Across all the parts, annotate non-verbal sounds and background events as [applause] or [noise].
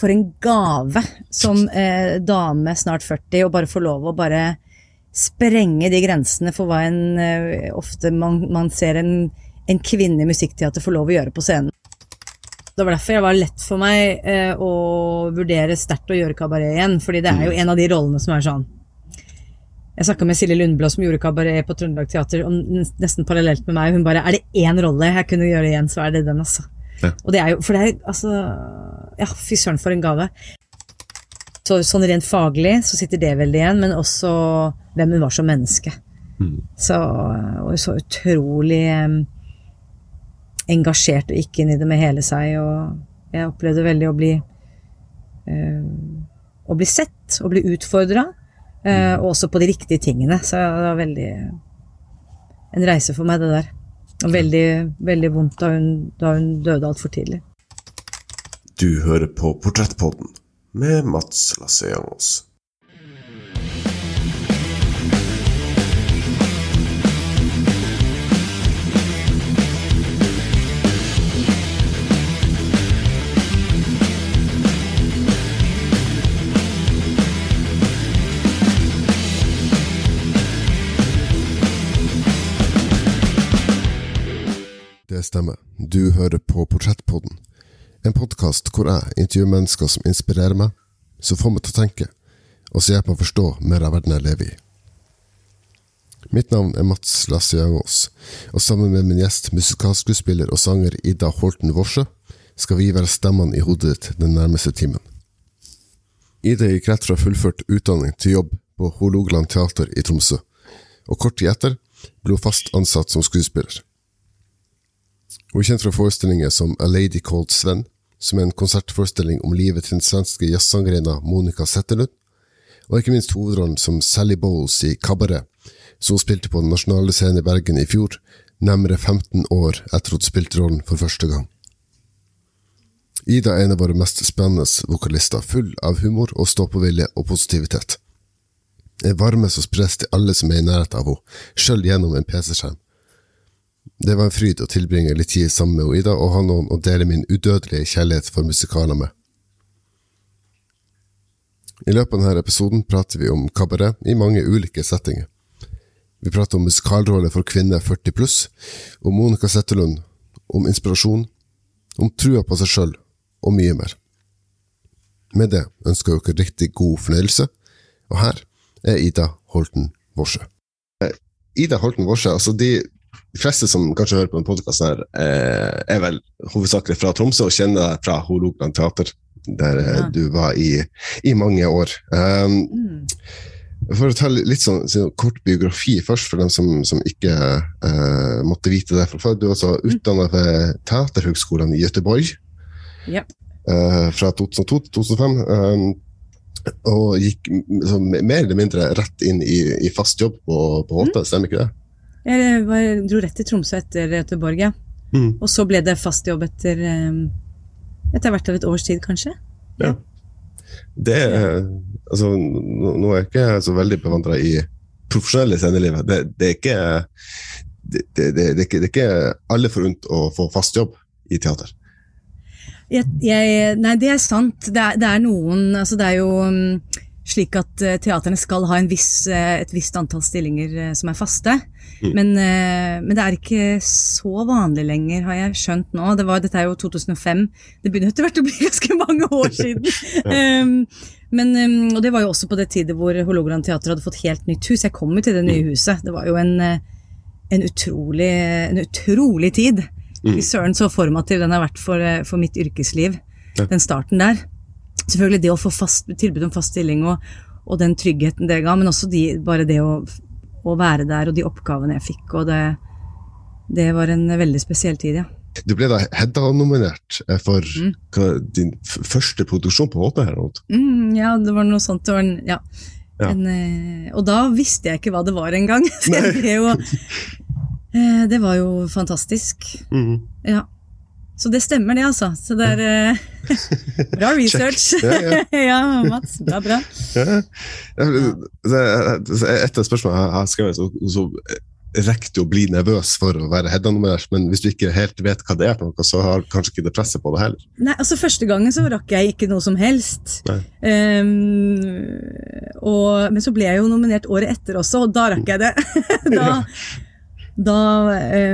for en gave som eh, dame snart 40 å bare få lov å bare sprenge de grensene for hva en eh, ofte man, man ser en, en kvinne i musikkteater får lov å gjøre på scenen. Det var derfor jeg var lett for meg eh, å vurdere sterkt å gjøre kabaret igjen, fordi det er jo en av de rollene som er sånn Jeg snakka med Silje Lundblå som gjorde kabaret på Trøndelag Teater, og nesten parallelt med meg, hun bare Er det én rolle jeg kunne gjøre igjen, så er det den, altså. Ja. Og det er jo For det er altså Ja, fy søren, for en gave. Så, sånn rent faglig så sitter det veldig igjen, men også hvem hun var som menneske. Så, og så utrolig um, engasjert og gikk inn i det med hele seg, og jeg opplevde veldig å bli um, å bli sett, og bli utfordra, eh, og også på de riktige tingene. Så det var veldig en reise for meg, det der. Og veldig, veldig vondt da hun, da hun døde altfor tidlig. Du hører på Portrettpodden med Mats Lasseangos. Det stemmer. Du hører på Portrettpodden. En podkast hvor jeg intervjuer mennesker som inspirerer meg, som får meg til å tenke, og som hjelper meg å forstå mer av verden jeg lever i. Mitt navn er Mats Lasse Jangås, og sammen med min gjest, musikalskuespiller og sanger Ida Holten Worsø, skal vi være stemmene i hodet ditt den nærmeste timen. Ida gikk rett fra fullført utdanning til jobb på Hålogaland teater i Tromsø, og kort tid etter ble hun fast ansatt som skuespiller. Hun er kjent fra forestillinger som A Lady Called Sven, som er en konsertforestilling om livet til den svenske jazzsangerinna Monica Zetterlund, og ikke minst hovedrollen som Sally Bowles i Kabaret, som hun spilte på Den nasjonale scenen i Bergen i fjor, nærmere 15 år etter hun spilte rollen for første gang. Ida er en av våre mest spennende vokalister, full av humor og stå-på-vilje og positivitet. En varme som spres til alle som er i nærheten av henne, sjøl gjennom en PC-skjerm. Det var en fryd å tilbringe litt tid sammen med Ida og ha noen å dele min udødelige kjærlighet for musikaler med. I løpet av denne episoden prater vi om kabaret i mange ulike settinger. Vi prater om musikalroller for kvinner 40 pluss, om Monica Zetterlund, om inspirasjon, om trua på seg sjøl og mye mer. Med det ønsker jeg dere riktig god fornøyelse, og her er Ida Holten Worsø. Ida Holten Worsø, altså de de fleste som kanskje hører på denne podkasten, eh, er vel hovedsakelig fra Tromsø og kjenner deg fra Hålogaland teater, der eh, Ja. du var i, i mange år. Um, Mm. for å ta litt sånn, sånn kort biografi først, for dem som, som ikke eh, måtte vite det fra før. Du er altså utdanna ved Teaterhøgskolen i Gøteborg Ja. eh, fra 2002 til 2005. Um, og gikk så mer eller mindre rett inn i, i fast jobb på, på HT, stemmer ikke det? Jeg var, dro rett til Tromsø etter Göteborg, ja. Mm. Og så ble det fast jobb etter etter hvert av et års tid, kanskje. Ja. Det er, altså, nå, er jeg ikke så veldig bevandra i profesjonelle scenelivet. Det, det, er ikke, det, det, det, er ikke, det er ikke alle forunt å få fast jobb i teater. Jeg, jeg, nei, det er sant. Det er, det er noen altså Det er jo mm, slik at eh, teaterne skal ha en viss, eh, et visst antall stillinger eh, som er faste. Mm. Men, eh, men det er ikke så vanlig lenger, har jeg skjønt nå. Det var, dette er jo 2005. Det begynner etter hvert å bli [laughs] ganske mange år siden. [laughs] um, men, um, og det var jo også på det tidet hvor Hålogaland teater hadde fått helt nytt hus. Jeg kom jo til det nye huset. Det var jo en, eh, en, utrolig, en utrolig tid. Mm. Søren så formativ den har vært for, eh, for mitt yrkesliv. Ja. Den starten der. Selvfølgelig det å få fast, tilbud om fast stilling og, og den tryggheten det ga, men også de, bare det å, å være der og de oppgavene jeg fikk. og det, det var en veldig spesiell tid, ja. Du ble da Hedda-nominert eh, for Mm. hva, din første produksjon på HT. her. Mm, ja, det var noe sånt. Det var en, ja. Ja. En, eh, og da visste jeg ikke hva det var engang. [laughs] Jo eh, Det var jo fantastisk. Mm. Ja. Så det stemmer, det, altså. Så det er eh, [laughs] Bra research. Ja, ja. [laughs] ja, Mats. Bra, bra. Ja. Ja, det- det- det- Et av spørsmålene jeg har skrevet, så, så rekker du å bli nervøs for å være Hedda-nominert, men hvis du ikke helt vet hva det er, noe, så har kanskje ikke det presset på det heller. Nei, altså Første gangen så rakk jeg ikke noe som helst. Um, og, men så ble jeg jo nominert året etter også, og da rakk jeg det. [laughs] da, da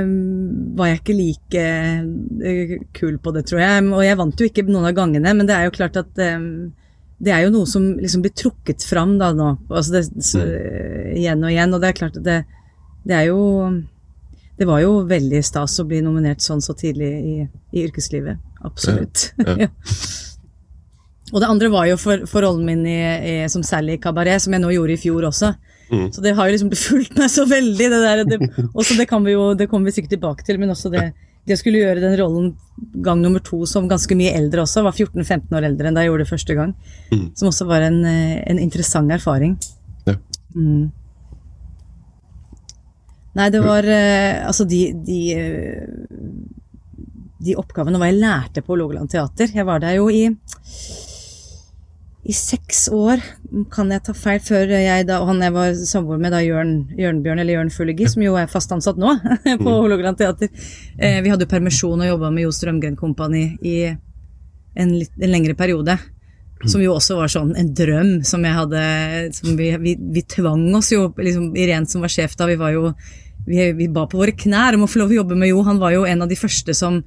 um, var jeg ikke like uh, kul på det, tror jeg. Og jeg vant jo ikke noen av gangene, men det er jo klart at um, det er jo noe som liksom blir trukket fram da nå, altså det, så, mm. igjen og igjen. Og det er klart at det, det er jo Det var jo veldig stas å bli nominert sånn så tidlig i, i yrkeslivet. Absolutt. Ja, ja. [laughs] og det andre var jo for, for rollen min i, i, som Sally i Kabaret, som jeg nå gjorde i fjor også. Mm. Så det har jo liksom fulgt meg så veldig. Det der, det, også det, kan vi jo, det kommer vi sikkert tilbake til, men også det, det skulle gjøre den rollen gang nummer to som ganske mye eldre også, var 14-15 år eldre enn da jeg gjorde det første gang. Mm. Som også var en, eh, en interessant erfaring. Ja. Mm. Nei, det var uh, Altså, de, de, uh, de oppgavene hva jeg lærte på Logaland teater Jeg var der jo i i seks år, kan jeg ta feil, før jeg da, han jeg var samboer med, da Jørn, Jørnbjørn eller Jørn Fullegi, som jo er fast ansatt nå [laughs] på mm. Hålogaland teater. Eh, vi hadde jo permisjon og jobba med Jo Strømgren Kompani i en, litt, en, lengre periode. Som jo også var sånn en drøm som jeg hadde som vi, vi, vi tvang oss jo, liksom Irén som var sjef da, vi var jo vi, vi, ba på våre knær om å få lov å jobbe med Jo. Han var jo en av de første som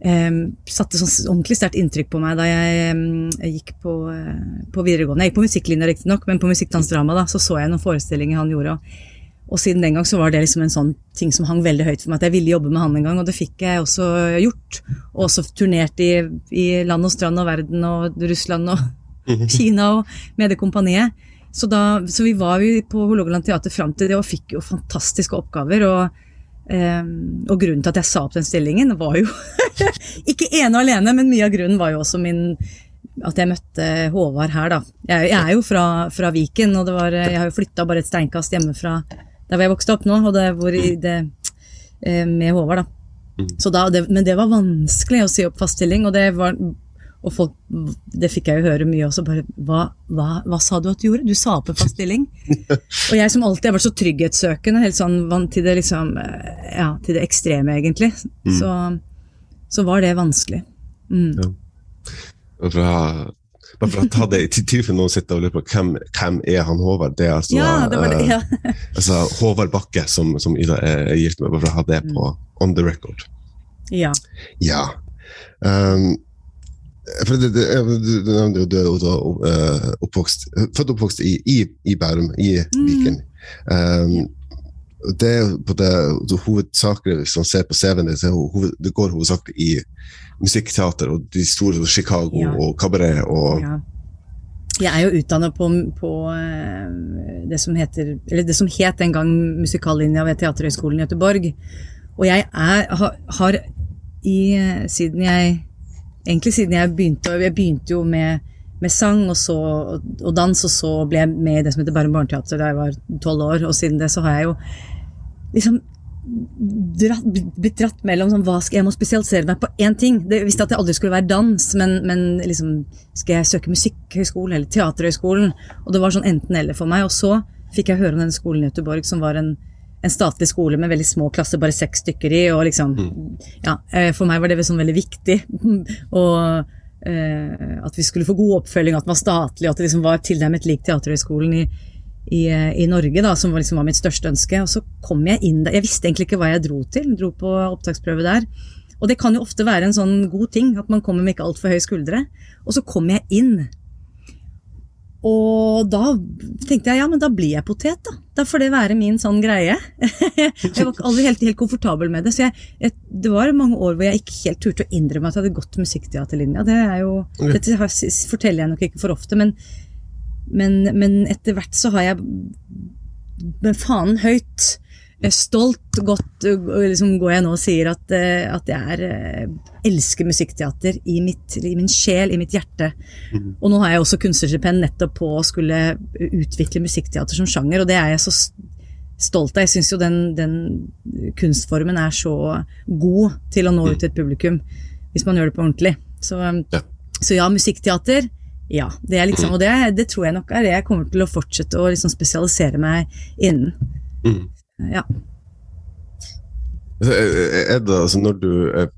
satte sånn ordentlig sterkt inntrykk på meg da jeg, um, jeg gikk på, uh, på, videregående. Jeg gikk på musikklinja riktignok, men på musikkdansdrama da, så så jeg noen forestillinger han gjorde. Og, og siden den gang så var det liksom en sånn ting som hang veldig høyt for meg, at jeg ville jobbe med han en gang, og det fikk jeg også gjort. Og også turnert i, i land og strand og verden og Russland og [laughs] Kina og med det kompaniet. Så, da, så vi var jo på Hålogaland teater fram til det og fikk jo fantastiske oppgaver. og Um, og grunnen til at jeg sa opp den stillingen, var jo [laughs] Ikke ene og alene, men mye av grunnen var jo også min at jeg møtte Håvard her, da. Jeg, jeg er jo fra, fra, Viken, og var, jeg har jo flytta bare et steinkast hjemmefra der hvor jeg vokste opp nå, og det, hvor det, eh, med Håvard, da. Mm. Da, det, men det var vanskelig å si opp fast stilling, og det var og folk, det fikk jeg jo høre mye også, bare hva, hva, hva sa du at du gjorde? Du sa opp en fast stilling. [laughs] og jeg som alltid har vært så trygghetssøkende, helt sånn vant til det liksom, ja, til det ekstreme, egentlig, mm. så, så, var det vanskelig. Mm. Ja. Å, bare for å ta det i tilfelle noen sitter og lurer på hvem, hvem er han Håvard? Det er altså, ja, det det, ja. uh, [laughs] altså Håvard Bakke, som, som Ida er gift med, bare for å ha det på mm. on the record. Ja. ja. Um, for det, det, du, nevnte jo du er uh, oppvokst, født og oppvokst i, i, i Bærum, i mm. Viken. Um, det er på det, det hovedsakelig, Hvis man ser på CV-en din, hoved, det går hovedsakelig i musikkteater og de store Chicago ja. og kabaret og ja. Jeg er jo utdannet på, på, eh, det som heter, eller det som het en gang musikallinja ved Teaterhøgskolen i Göteborg. Og jeg er, har, har i, siden jeg egentlig siden jeg begynte. Jeg begynte jo med, med sang og, så, og, dans, og så ble jeg med i det som heter Bærum barneteater da jeg var tolv år. Og siden det så har jeg jo liksom dratt, blitt dratt mellom sånn, hva skal Jeg må spesialisere meg på én ting. Det, visste at det aldri skulle være dans, men, men liksom, skal jeg søke musikkhøgskolen eller teaterhøgskolen? Og det var sånn enten-eller for meg. Og så fikk jeg høre om denne skolen i Göteborg som var en en statlig skole med veldig små klasser, bare seks stykker i. og liksom, mm. ja, eh, For meg var det sånn veldig viktig. [laughs] og eh, At vi skulle få god oppfølging, at den var statlig, at det liksom var tilnærmet lik Teaterhøgskolen i, i, i, Norge, da, som liksom var mitt største ønske. Og så kom jeg inn der. Jeg visste egentlig ikke hva jeg dro til. Jeg dro på opptaksprøve der. Og det kan jo ofte være en sånn god ting, at man kommer med ikke altfor høye skuldre. Og så kom jeg inn. Og da tenkte jeg ja, men da blir jeg potet, da. Da får det være min sånn greie. [laughs] jeg var aldri helt, helt komfortabel med det. Så jeg, jeg, det var mange år hvor jeg ikke helt turte å innrømme at jeg hadde gått musikkteaterlinja. Det er jo, okay. Dette forteller jeg nok ikke for ofte, men, men, men etter hvert så har jeg med fanen høyt stolt godt liksom går jeg nå og sier at, eh, at jeg er, eh, elsker musikkteater i, mitt, i, min sjel, i mitt hjerte. Mm. Og nå har jeg også kunstnerstipend nettopp på å skulle utvikle musikkteater som sjanger, og det er jeg så stolt av. Jeg syns jo den, den, kunstformen er så god til å nå ut til et publikum, hvis man gjør det på ordentlig. Så ja, så ja musikkteater. Ja, det er liksom, og det, det, tror jeg nok er det jeg kommer til å fortsette å liksom spesialisere meg innen. Mm. Ja. Altså, det, altså, når du er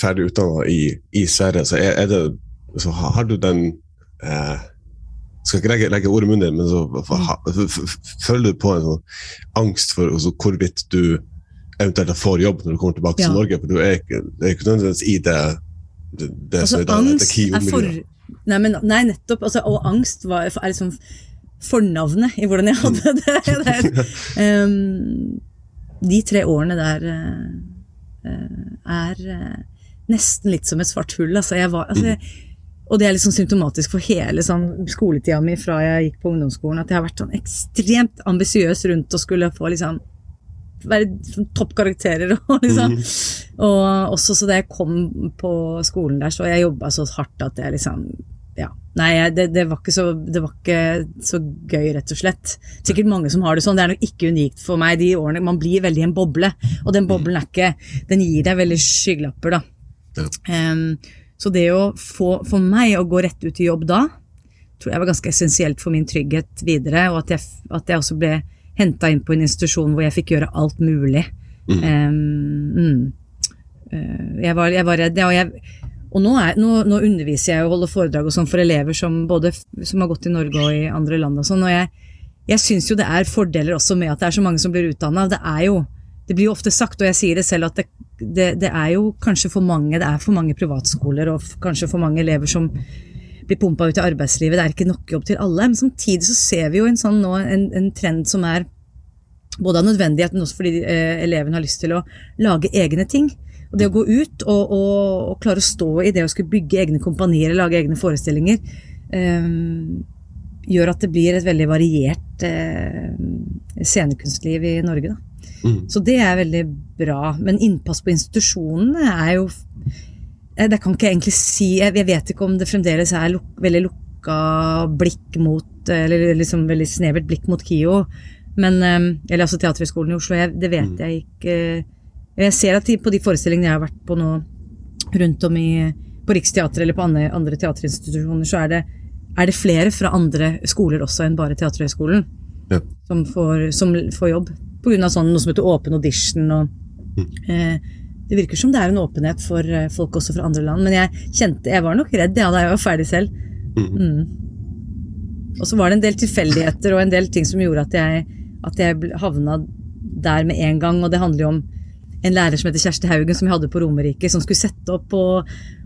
ferdig utdanna i, i Sverige, så er, er det så har du den eh, skal ikke legge, legge ord i munnen din, men så mm. føler du på en sånn angst for altså, hvorvidt du eventuelt får jobb når du kommer tilbake ja. til Norge? For du er det er ikke nødvendigvis i det, det, det altså, som er det, for, nei, men, nei, nettopp. Altså, og angst var, er liksom fornavnet i hvordan jeg hadde det. [laughs] der. um, de tre årene der uh, er uh, nesten litt som et svart hull. Altså, jeg var, altså, jeg, og det er liksom symptomatisk for hele sånn, skoletida mi fra jeg gikk på ungdomsskolen, at jeg har vært sånn ekstremt ambisiøs rundt å skulle få liksom være sånn toppkarakterer. [laughs] Og, liksom. Mm. og også så da jeg kom på skolen der, så jeg jobba så hardt at jeg liksom ja. Nei, det, det, var så, det, var ikke så, gøy, rett og slett. Sikkert mange som har det sånn. Det er nok ikke unikt for meg. de årene, Man blir veldig i en boble, og den boblen er ikke Den gir deg veldig skyggelapper, da. Ja. Um, så det å få for meg å gå rett ut i jobb da, tror jeg var ganske essensielt for min trygghet videre, og at jeg, at jeg også ble henta inn på en institusjon hvor jeg fikk gjøre alt mulig. Mm. Um, mm. Jeg, var, jeg, var, redd, og, jeg, og nå, er, nå, nå, underviser jeg og holder foredrag og sånn for elever som både som har gått i Norge og i andre land og sånn, og jeg, jeg syns jo det er fordeler også med at det er så mange som blir utdanna. Det er jo det blir jo ofte sagt, og jeg sier det selv, at det, det, det, er jo kanskje for mange det er for mange privatskoler og kanskje for mange elever som blir pumpa ut i arbeidslivet. Det er ikke nok jobb til alle. Men samtidig så ser vi jo en, sånn nå, en, en trend som er både av nødvendighet, men også fordi eh, elevene har lyst til å lage egne ting. Og det å gå ut og, og, og, klare å stå i det å skulle bygge egne kompanier, lage egne forestillinger, eh, gjør at det blir et veldig variert eh, scenekunstliv i Norge. Da. Mm. Så det er veldig bra. Men innpass på institusjonene er jo eh, Det kan ikke jeg egentlig si. Jeg vet ikke om det fremdeles er luk, veldig lukka blikk mot Eller liksom veldig snevert blikk mot KIO. Men, eller altså Teaterhøgskolen i Oslo. Jeg, det vet mm. jeg ikke. Jeg ser at på de forestillingene jeg har vært på nå rundt om i, på Riksteatret eller på andre, andre teaterinstitusjoner, så er det, er det, flere fra andre skoler også enn bare Teaterhøgskolen ja. som, får, som får jobb. Pga. Sånn, noe som heter åpen audition. Og, mm. eh, det virker som det er en åpenhet for eh, folk også fra andre land. Men jeg kjente, jeg var nok redd ja, da jeg var ferdig selv. Mm. Mm. Og så var det en del tilfeldigheter og en del ting som gjorde at jeg, at jeg havna der med en gang. Og det handler jo om en lærer som heter Kjersti Haugen, som jeg hadde på Romerike, som skulle sette opp på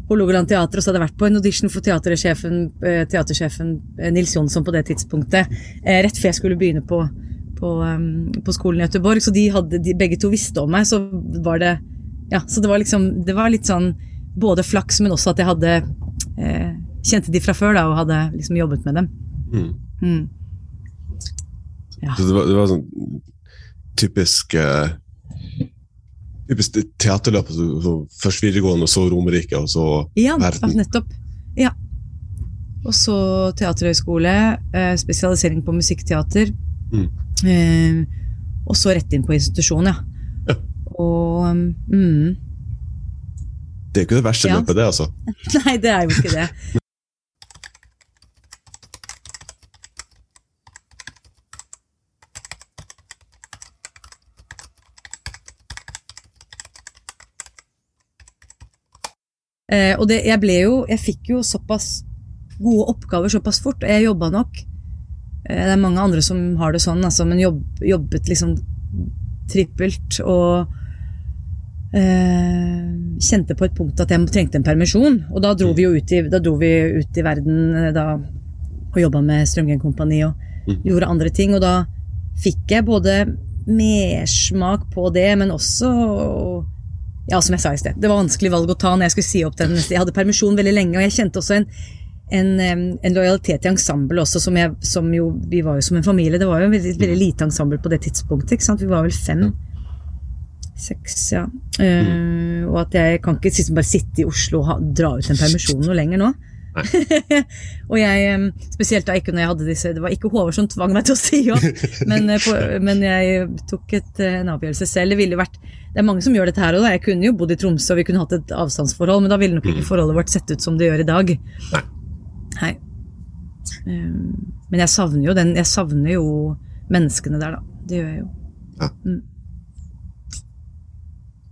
Hålogaland teater, og så hadde jeg vært på en audition for teatersjefen, eh, teatersjefen Nils Jonsson på det tidspunktet. Rett før jeg skulle begynne på på, på skolen i Göteborg, så de hadde, de, begge to visste om meg. Så var det Ja, så det var liksom Det var litt sånn både flaks, men også at jeg hadde eh, Kjente de fra før da, og hadde liksom jobbet med dem. Mm. Mm. Ja. Så det var, det var sånn typisk uh, typisk teaterløp. Først videregående, så Romerike, og så ja, verden. Nettopp. Ja. Og så teaterhøgskole, eh, spesialisering på musikkteater. Mm. Eh, og så rett inn på institusjon, ja. ja. Og mm, Det er jo ikke det verste ja. løpet, det, altså. [laughs] Nei, det er jo ikke det. Eh, og det, jeg ble jo Jeg fikk jo såpass gode oppgaver såpass fort, og jeg jobba nok Eh, det er mange andre som har det sånn, altså, men jobb, jobbet liksom trippelt og eh, kjente på et punkt at jeg trengte en permisjon. Og da dro vi jo ut i, vi ut i verden eh, da, og jobba med Strømgenkompani og mm. gjorde andre ting. Og da fikk jeg både mersmak på det, men også ja, som jeg sa i sted, det var vanskelig valg å ta når jeg skulle si opp den. neste. Jeg hadde permisjon veldig lenge, og jeg kjente også en en, en, lojalitet i ensemblet også, som, jeg, som, jo Vi var jo som en familie. Det var jo en veldig, veldig lite ensemble på det tidspunktet. ikke sant? Vi var vel fem. Seks, ja. Uh, og at jeg kan ikke bare sitte i Oslo og ha, dra ut en permisjon noe lenger nå. [laughs] og jeg, spesielt da ikke når jeg hadde disse Det var ikke Håvard som tvang meg til å si ja, [laughs] men, eh, men, jeg tok et, eh, en avgjørelse selv. Det ville vært Det er mange som gjør dette her òg. Jeg kunne jo bodd i Tromsø og vi kunne hatt et avstandsforhold, men da ville nok ikke mm. forholdet vårt sett ut som det gjør i dag. Nei. Nei. Um, men jeg savner jo den Jeg savner jo menneskene der, da. Det gjør jeg jo. Ja. Mm.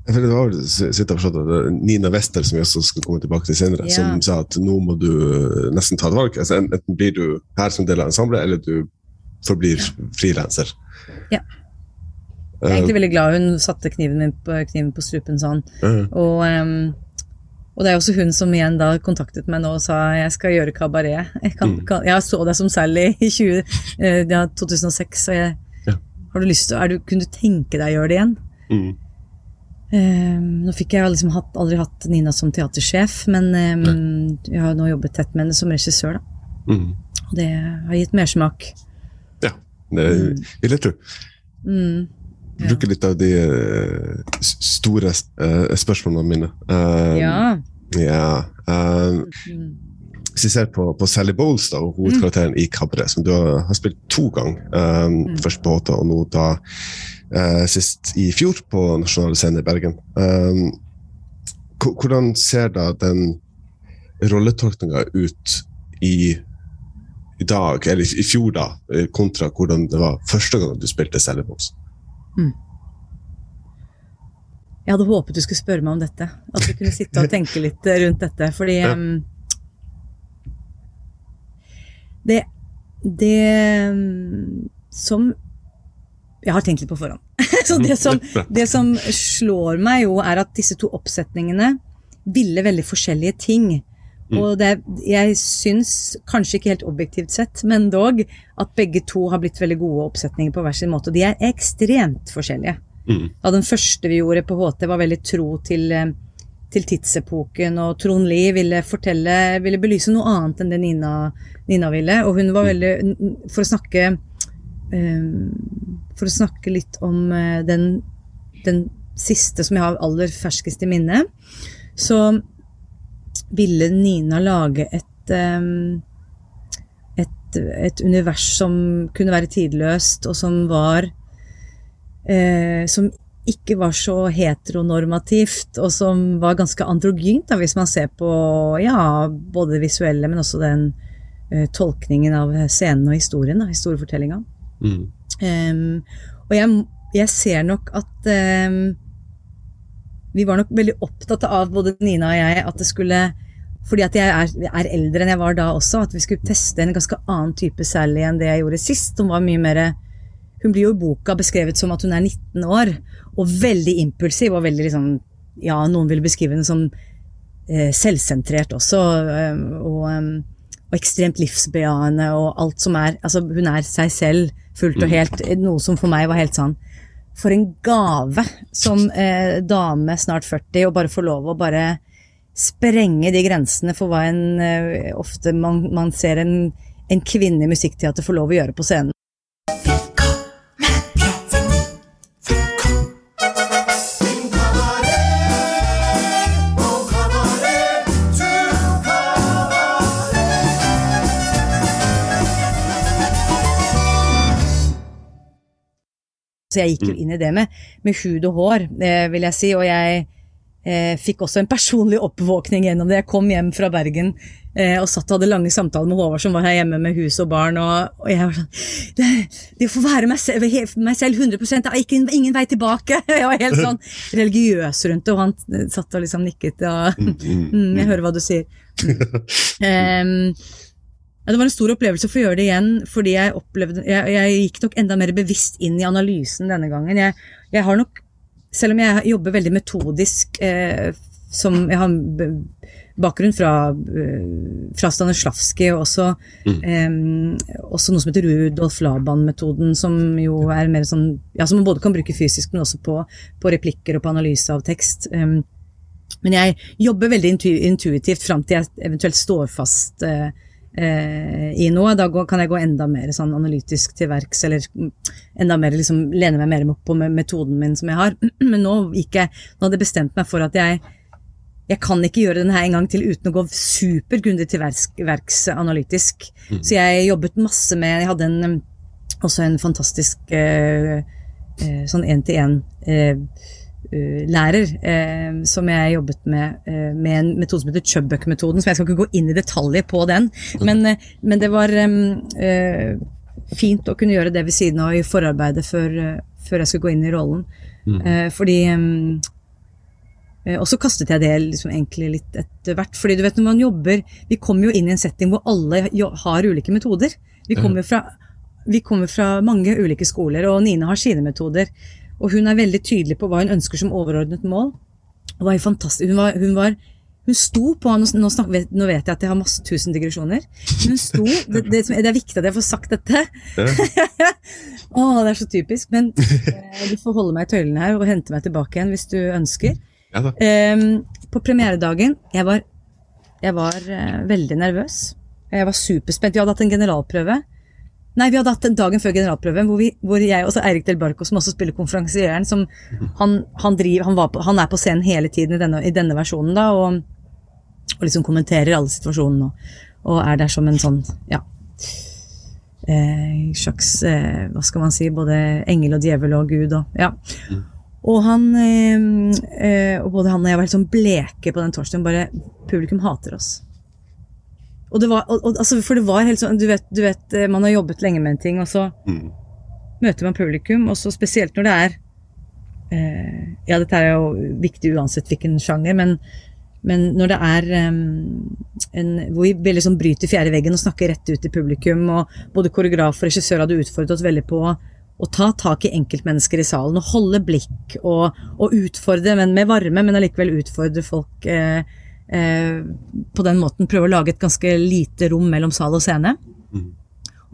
For det var jeg forstått, at Nina Wester, som vi også skal komme tilbake til senere, Ja. som sa at nå må du eh, nesten ta et valg. Altså, enten blir du her som del av ensemblet, eller du forblir frilanser. Ja. Jeg er egentlig veldig glad hun satte kniven, på, kniven på strupen sånn. Eh, Og, um, og det er også hun som igjen da kontaktet meg nå og sa jeg skal gjøre kabaret. Jeg, kan, Mm. kan, jeg så deg som Sally i 20, eh, ja, 2006, og jeg Ja. har du lyst til, du, kunne du tenke deg å gjøre det igjen? mm, Ehm, nå fikk jeg liksom hatt, aldri hatt Nina som teatersjef, men ehm, jeg har nå jobbet tett med henne som regissør. Mm. Og det har gitt mersmak. Ja, det vil jeg tro. Mm. Bruke litt av de eh, store eh, spørsmålene mine. Eh, Ja. ja Mm. hvis vi ser på, på Sally Bowles, da, hovedkarakteren mm. i Cabaret, som du har, har spilt to ganger, eh, først på Håta og nå da sist i fjor på Nasjonale Scene i Bergen. Eh, hvordan ser da den rolletolkninga ut i, i dag, eller i, fjor, da, eh, kontra hvordan det var første gang du spilte Sally Bowles? Jeg hadde håpet du skulle spørre meg om dette. At du kunne sitte og tenke litt eh, rundt dette. Fordi Ja. um, det, det um, som Jeg har tenkt litt på forhånd. [laughs] Så det som, det som slår meg, jo, er at disse to oppsetningene ville veldig forskjellige ting. Og det, jeg syns, kanskje ikke helt objektivt sett, men dog, at begge to har blitt veldig gode oppsetninger på hver sin måte. Og de er ekstremt forskjellige. Mm. Ja, den første vi gjorde på HT var veldig tro til, eh, til tidsepoken, og Trond Lie ville fortelle, ville belyse noe annet enn det Nina, Nina ville. Og hun var veldig For å snakke For å snakke litt om eh, den, den siste som jeg har aller ferskest i minne, så ville Nina lage et eh, et, et univers som kunne være tidløst, og som var eh, Som ikke var så heteronormativt, og som var ganske androgynt, da, hvis man ser på ja, både det visuelle, men også den uh, tolkningen av scenen og historien, da, historiefortellinga. Mm. Um, og jeg, jeg ser nok at um, vi var nok veldig opptatt av, både Nina og jeg, at det skulle fordi at jeg er, er eldre enn jeg var da også, at vi skulle teste en ganske annen type Sally enn det jeg gjorde sist. Hun var mye mer Hun blir jo i boka beskrevet som at hun er 19 år, og veldig impulsiv og veldig liksom Ja, noen ville beskrive henne som eh, selvsentrert også, og, eh, og ekstremt livsbejaende og alt som er Altså, hun er seg selv fullt og helt, noe som for meg var helt sånn For en gave som eh, dame snart 40 å bare få lov å bare sprenge de grensene for hva en eh, ofte man, man ser en, en kvinne i musikkteater får lov å gjøre på scenen. Så jeg gikk jo inn i det med, med hud og hår, eh, vil jeg si. Og jeg eh, fikk også en personlig oppvåkning gjennom det. Jeg kom hjem fra Bergen eh, og satt og hadde lange samtaler med Håvard som var her hjemme med hus og barn. Og, og jeg var sånn Det, det få være meg selv, meg selv 100 det er ikke, ingen vei tilbake. [laughs] Jeg var helt sånn [laughs] religiøs rundt det, og han eh, satt og liksom nikket. Og, mm, [laughs] jeg hører hva du sier. Em, ja, det var en stor opplevelse å få gjøre det igjen, fordi jeg opplevde Jeg, jeg gikk nok enda mer bevisst inn i analysen denne gangen. Jeg, jeg har nok, selv om jeg jobber veldig metodisk, eh, som jeg har bakgrunn fra, eh, fra Stanislavskij, og også, eh, også noe som heter Rudolf Laban-metoden, som jo er mer sånn Ja, som man både kan bruke fysisk, men også på, på replikker og på analyse av tekst. Eh, men jeg jobber veldig intu intuitivt fram til jeg eventuelt står fast eh, i noe. Da kan jeg gå enda mer sånn analytisk til verks, eller mm, enda mer liksom lene meg mer på metoden min som jeg har. [clears throat] Men nå gikk jeg Nå hadde jeg bestemt meg for at jeg jeg kan ikke gjøre den her en gang til uten å gå supergrundig til verks, verks analytisk. Så jeg jobbet masse med Jeg hadde en, også en fantastisk eh, eh, sånn én-til-én eh, eh, lærer eh, som jeg jobbet med eh, med en metode som heter Chubbuck-metoden. som Jeg skal ikke gå inn i detaljer på den, men, eh, men det var eh, fint å kunne gjøre det ved siden av i forarbeidet før, eh, før jeg skulle gå inn i rollen. Eh, fordi Eh, og så kastet jeg det liksom egentlig litt etter hvert. fordi du vet når man jobber Vi kommer jo inn i en setting hvor alle har ulike metoder. Vi kommer, fra, vi kommer fra mange ulike skoler, og Nine har sine metoder. Og hun er veldig tydelig på hva hun ønsker som overordnet mål. Hun var fantastisk. Hun, var, hun, var, hun sto på nå, snakker, nå, vet jeg at jeg har masse tusen digresjoner. Hun sto, det, det, det, er viktig at jeg får sagt dette. Ja. [laughs] oh, det er så typisk. Men eh, du får holde meg i tøylene her og hente meg tilbake igjen hvis du ønsker. Ja, um, på premieredagen jeg var, jeg var eh, veldig nervøs. Jeg var superspent. Vi hadde hatt en generalprøve. Nei, vi hadde hatt en dagen før generalprøven hvor, vi, hvor jeg og Eirik Del Barco, som også spiller konferansieren, som han, han, driver, han, på, han, er på scenen hele tiden i denne, i denne versjonen da, og, og, liksom kommenterer alle situasjonene og, og, er der som en sånn, ja eh, slags eh, Hva skal man si, både engel og djevel og gud og Ja. Mm. Og han eh, eh, og både han og jeg var helt sånn bleke på den torsdagen. Bare Publikum hater oss. Og det var, og, og, altså, for det var helt sånn du vet, du vet, eh, man har jobbet lenge med en ting, og så mm. møter man publikum, og så spesielt når det er eh, Ja, dette er jo viktig uansett hvilken sjanger, men, men når det er um, en, hvor vi veldig sånn bryter fjerde veggen og snakker rett ut i publikum, og både koreograf og regissør hadde utfordret oss veldig på å ta tak i enkeltmennesker i salen og holde blikk og, og utfordre, men med varme, men allikevel utfordre folk eh, på den måten. Prøve å lage et ganske lite rom mellom sal og scene. Mm.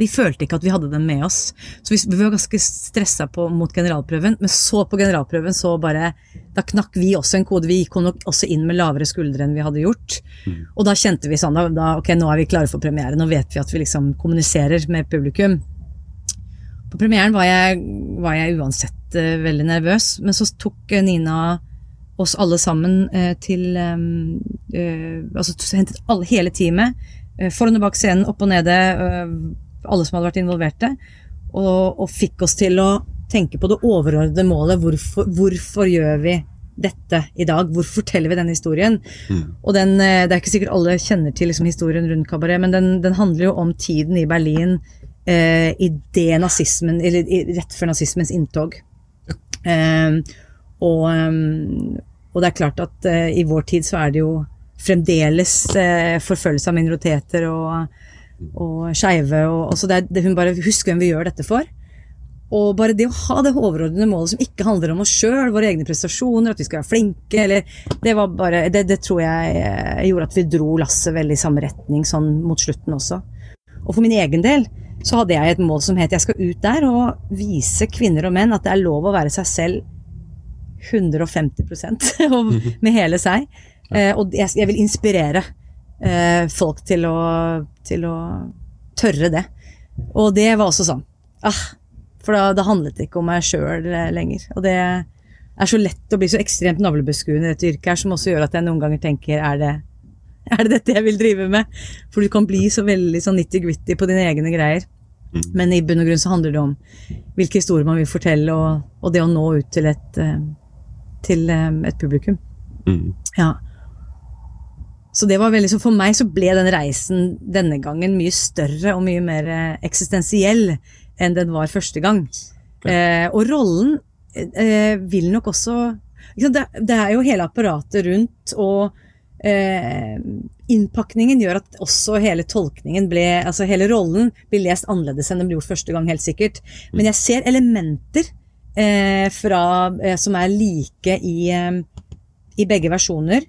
Vi følte ikke at vi hadde dem med oss, så vi, var ganske stressa mot generalprøven. Men så på generalprøven så bare Da knakk vi også en kode. Vi gikk nok også inn med lavere skuldre enn vi hadde gjort. Mm. Og da kjente vi sånn da, Ok, nå er vi klare for premiere. Nå vet vi at vi liksom kommuniserer med publikum. På premieren var jeg, var jeg uansett uh, veldig nervøs, men så tok Nina oss alle sammen uh, til um, Altså hentet alle, hele teamet, foran og bak scenen, opp og nede, alle som hadde vært involverte, og, og, fikk oss til å tenke på det overordnede målet. Hvorfor, hvorfor gjør vi dette i dag? Hvorfor forteller vi denne historien? Mm. Og den, Det er ikke sikkert alle kjenner til liksom, historien rundt kabaret, men den, den handler jo om tiden i Berlin eh, det nazismen Eller rett før nazismens inntog. Eh, og, um, og, det er klart at eh, i vår tid så er det jo fremdeles eh, forfølgelse av minoriteter og, og skeive. Og, og, det, det, hun bare husker hvem vi gjør dette for. Og bare det å ha det overordnede målet som ikke handler om oss sjøl, våre egne prestasjoner, at vi skal være flinke, eller Det bare Det, det tror jeg eh, gjorde at vi dro lasset veldig i samme retning sånn mot slutten også. Og for min egen del så hadde jeg et mål som het jeg skal ut der og vise kvinner og menn at det er lov å være seg selv 150% [laughs] med hele seg. Eh, og jeg vil inspirere eh, folk til å, til å tørre det. Og det var også sånn. Ah, for da, da handlet det ikke om meg sjøl eh, lenger. Og det er så lett å bli så ekstremt navlebeskuende i dette yrket her, som også gjør at jeg noen ganger tenker er det er det dette jeg vil drive med? For du kan bli så veldig sånn nitty-gritty på dine egne greier. Mm. Men i bunn og grunn så handler det om hvilke historier man vil fortelle, og, og det å nå ut til et, eh, til eh, et publikum. Mm. Ja. Så det var veldig, så for meg så ble den reisen denne gangen mye større og mye mer eh, eksistensiell enn den var første gang. Eh, og rollen eh, vil nok også det, det, er jo hele apparatet rundt og eh, innpakningen gjør at også hele tolkningen ble Altså hele rollen blir lest annerledes enn den ble gjort første gang, helt sikkert. Men jeg ser elementer fra, eh, som er like i, eh, i, begge versjoner.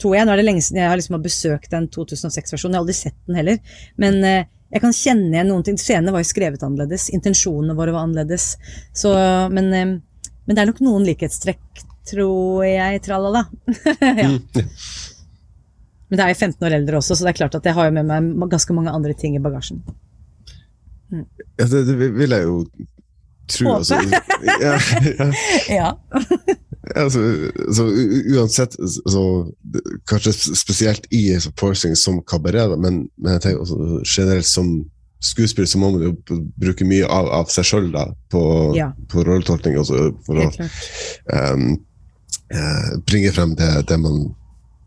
Tror jeg. Nå er det lenge siden jeg har liksom besøkt den 2006-versjonen. Jeg har aldri sett den heller. Men eh, jeg kan kjenne igjen noen ting. Scenene var jo skrevet annerledes. Intensjonene våre var annerledes. Så, men, eh, men det er nok noen likhetstrekk, tror jeg, tralala. [laughs] ja. Mm. Men det er jo 15 år eldre også, så det er klart at jeg har jo med meg ganske mange andre ting i bagasjen. Mm. Ja, det, det, vil jeg jo tro. Altså, ja. [laughs] ja. ja. altså, så uansett, så, kanskje spesielt i forcing som kabaret, men, men, jeg tenker også generelt som skuespiller så må man jo bruke mye av, av seg sjøl på, ja. på rolletolkning altså, for å um, bringe frem det, det man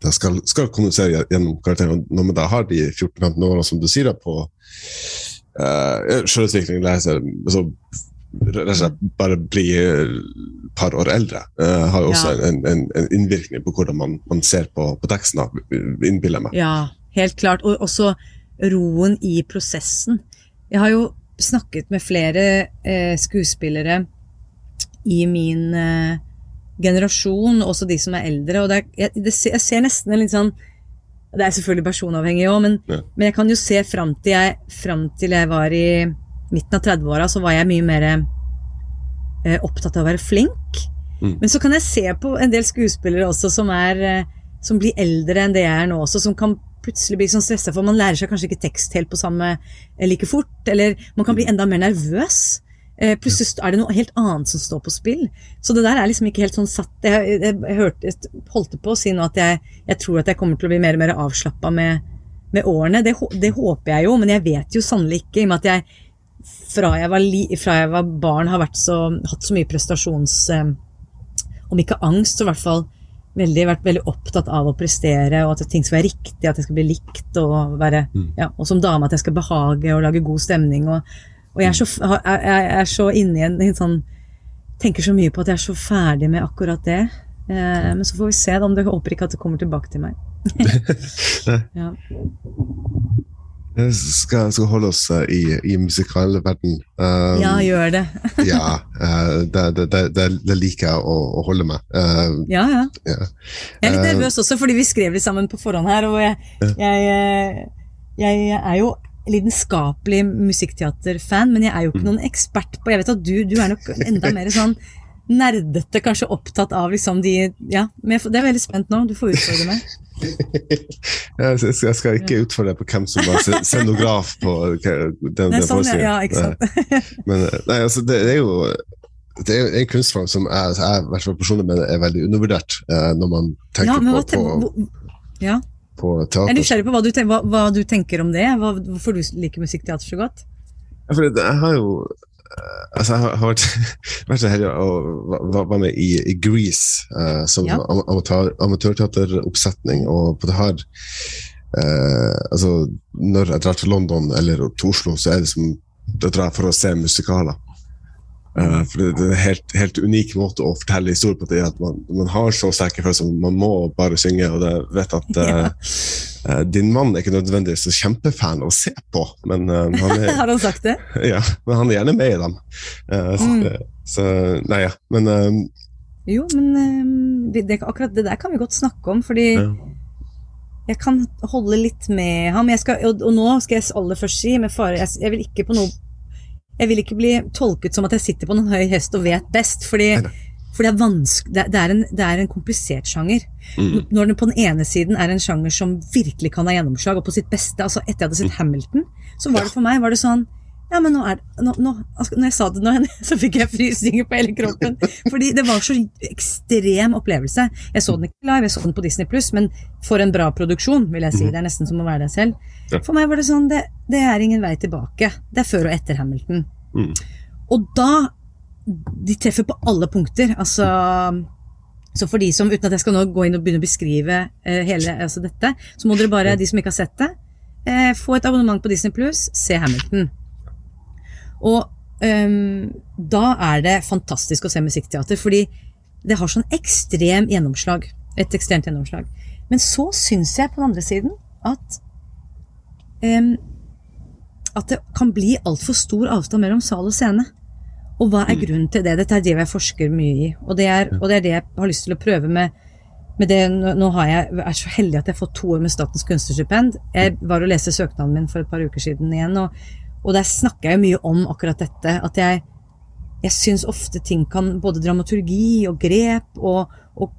det skal, skal kommunisere gjennom karakteren. Når man da har de 14-15 årene som du sier da på uh, selvutvikling, leser, altså, rett og slett bare bli et par år eldre, uh, har også Ja. en, en, en innvirkning på hvordan man, man ser på, på teksten, innbiller jeg meg. Ja, helt klart. Og også roen i prosessen. Jeg har jo snakket med flere eh, skuespillere i min eh, generasjon, også de som er eldre, og det er, jeg, det, ser- jeg ser nesten en litt sånn Det er selvfølgelig personavhengig òg, men, Ja. men jeg kan jo se fram til jeg, fram til jeg var i midten av 30-åra, så var jeg mye mer eh, opptatt av å være flink. Mm. Men så kan jeg se på en del skuespillere også som er eh, som blir eldre enn det jeg er nå også, som kan plutselig bli sånn stressa, for man lærer seg kanskje ikke tekst helt på samme eh, like fort, eller man kan bli enda mer nervøs. Eh, plutselig er det noe helt annet som står på spill. Så det der er liksom ikke helt sånn satt. Jeg, jeg, jeg, hørte, jeg holdt på å si nå at jeg, jeg tror at jeg kommer til å bli mer og mer avslappa med, med årene. Det, det håper jeg jo, men jeg vet jo sannelig ikke, i og med at jeg fra jeg var, li, fra jeg var barn har så, hatt så mye prestasjons... Eh, om ikke angst, så i hvert fall veldig, vært veldig opptatt av å prestere, og at ting skal være riktig, at jeg skal bli likt, og være ja, Og som dame at jeg skal behage og lage god stemning. Og, og jeg, er så, jeg, jeg er så inne i en, en sånn Tenker så mye på at jeg er så ferdig med akkurat det. Eh, men så får vi se, da, om det håper ikke at det kommer tilbake til meg. [laughs] [laughs] ja. Jeg skal, skal holde oss eh, i, i musikalverden. Um, ja, gjør det. [laughs] ja, eh, det, det, det, det, liker jeg å, å holde med. Uh, Ja, ja. ja. Jeg er litt nervøs også, fordi vi skrev litt sammen på forhånd her, og jeg, jeg, jeg er jo lidenskapelig musikkteaterfan, men jeg er jo ikke noen ekspert på Jeg vet at du, du er nok enda mer sånn nerdete, kanskje opptatt av liksom de Ja, men jeg det er veldig spent nå. Du får utfordre meg. [laughs] [laughs] Jeg skal, jeg ikke utfordre deg på hvem som var scenograf på den, den sånn, forestillingen. ja, [laughs] Men eh, nei, altså, det er jo det er en kunstform som jeg, jeg i hvert fall personlig mener er veldig undervurdert eh, når man tenker Ja, på, ten- på, ja. på Jeg er teater. nysgjerrig på hva du, hva, hva du tenker om det. Hva, hvorfor du liker musikkteater så godt. Ja, jeg har jo altså jeg har, vært, [laughs] vært så heldig å være med i, i Grease uh, som Ja. am- amatør, amatørteateroppsetning, og på det her uh, altså, Når jeg drar til London eller til Oslo, så er det som da drar jeg for å se musikaler. Eh, for det, er en helt, helt unik måte å fortelle historier på. det at Man, man har så sterke følelser, man må bare synge. og jeg vet at [laughs] eh, Din mann er ikke nødvendigvis så kjempefan å se på, men uh, han er [laughs] Har han sagt det? [laughs] ja, men han er gjerne med i dem. Uh, så, Mm. så Nei, ja. Men Jo, men det, akkurat det der kan vi godt snakke om, fordi ja. jeg kan holde litt med ham. Skal, og, og nå skal jeg aller først si, med fare jeg, jeg vil ikke på noe Jeg vil ikke bli tolket som at jeg sitter på noen høy hest og vet best, fordi, Neida. for det er det, det, er en, det er en komplisert sjanger. Mm. Når den på den ene siden er en sjanger som virkelig kan ha gjennomslag, og på sitt beste altså Etter jeg hadde sett Hamilton, så var det for meg var det sånn ja, men nå er det, nå, nå, altså, Når jeg sa det nå, [laughs] så fikk jeg frysninger på hele kroppen. Fordi det var så ekstrem opplevelse. Jeg så den ikke live, jeg så den på Disney Pluss, men for en bra produksjon, vil jeg si. Det er nesten som å være deg selv. Ja. For meg var det sånn, det, det er ingen vei tilbake. Det er før og etter Hamilton. Mm. Og da De treffer på alle punkter. Altså så for de som, uten at jeg skal nå gå inn og begynne å beskrive eh, hele altså dette, så må dere bare, de som ikke har sett det, eh, få et abonnement på Disney Pluss, se Hamilton. Og um, da er det fantastisk å se musikkteater, fordi det har sånn ekstrem gjennomslag. Et ekstremt gjennomslag. Men så syns jeg på den andre siden at um, at det kan bli altfor stor avstand mellom sal og scene. Og hva er grunnen til det? Dette er det jeg forsker mye i. Og det er, og det, er det jeg har lyst til å prøve med, med det. Nå jeg, er så heldig at jeg har fått to år med Statens kunstnerstipend. Jeg var og leste søknaden min for et par uker siden igjen, og, og der snakker jeg jo mye om akkurat dette. At jeg, jeg syns ofte ting kan Både dramaturgi og grep og, og,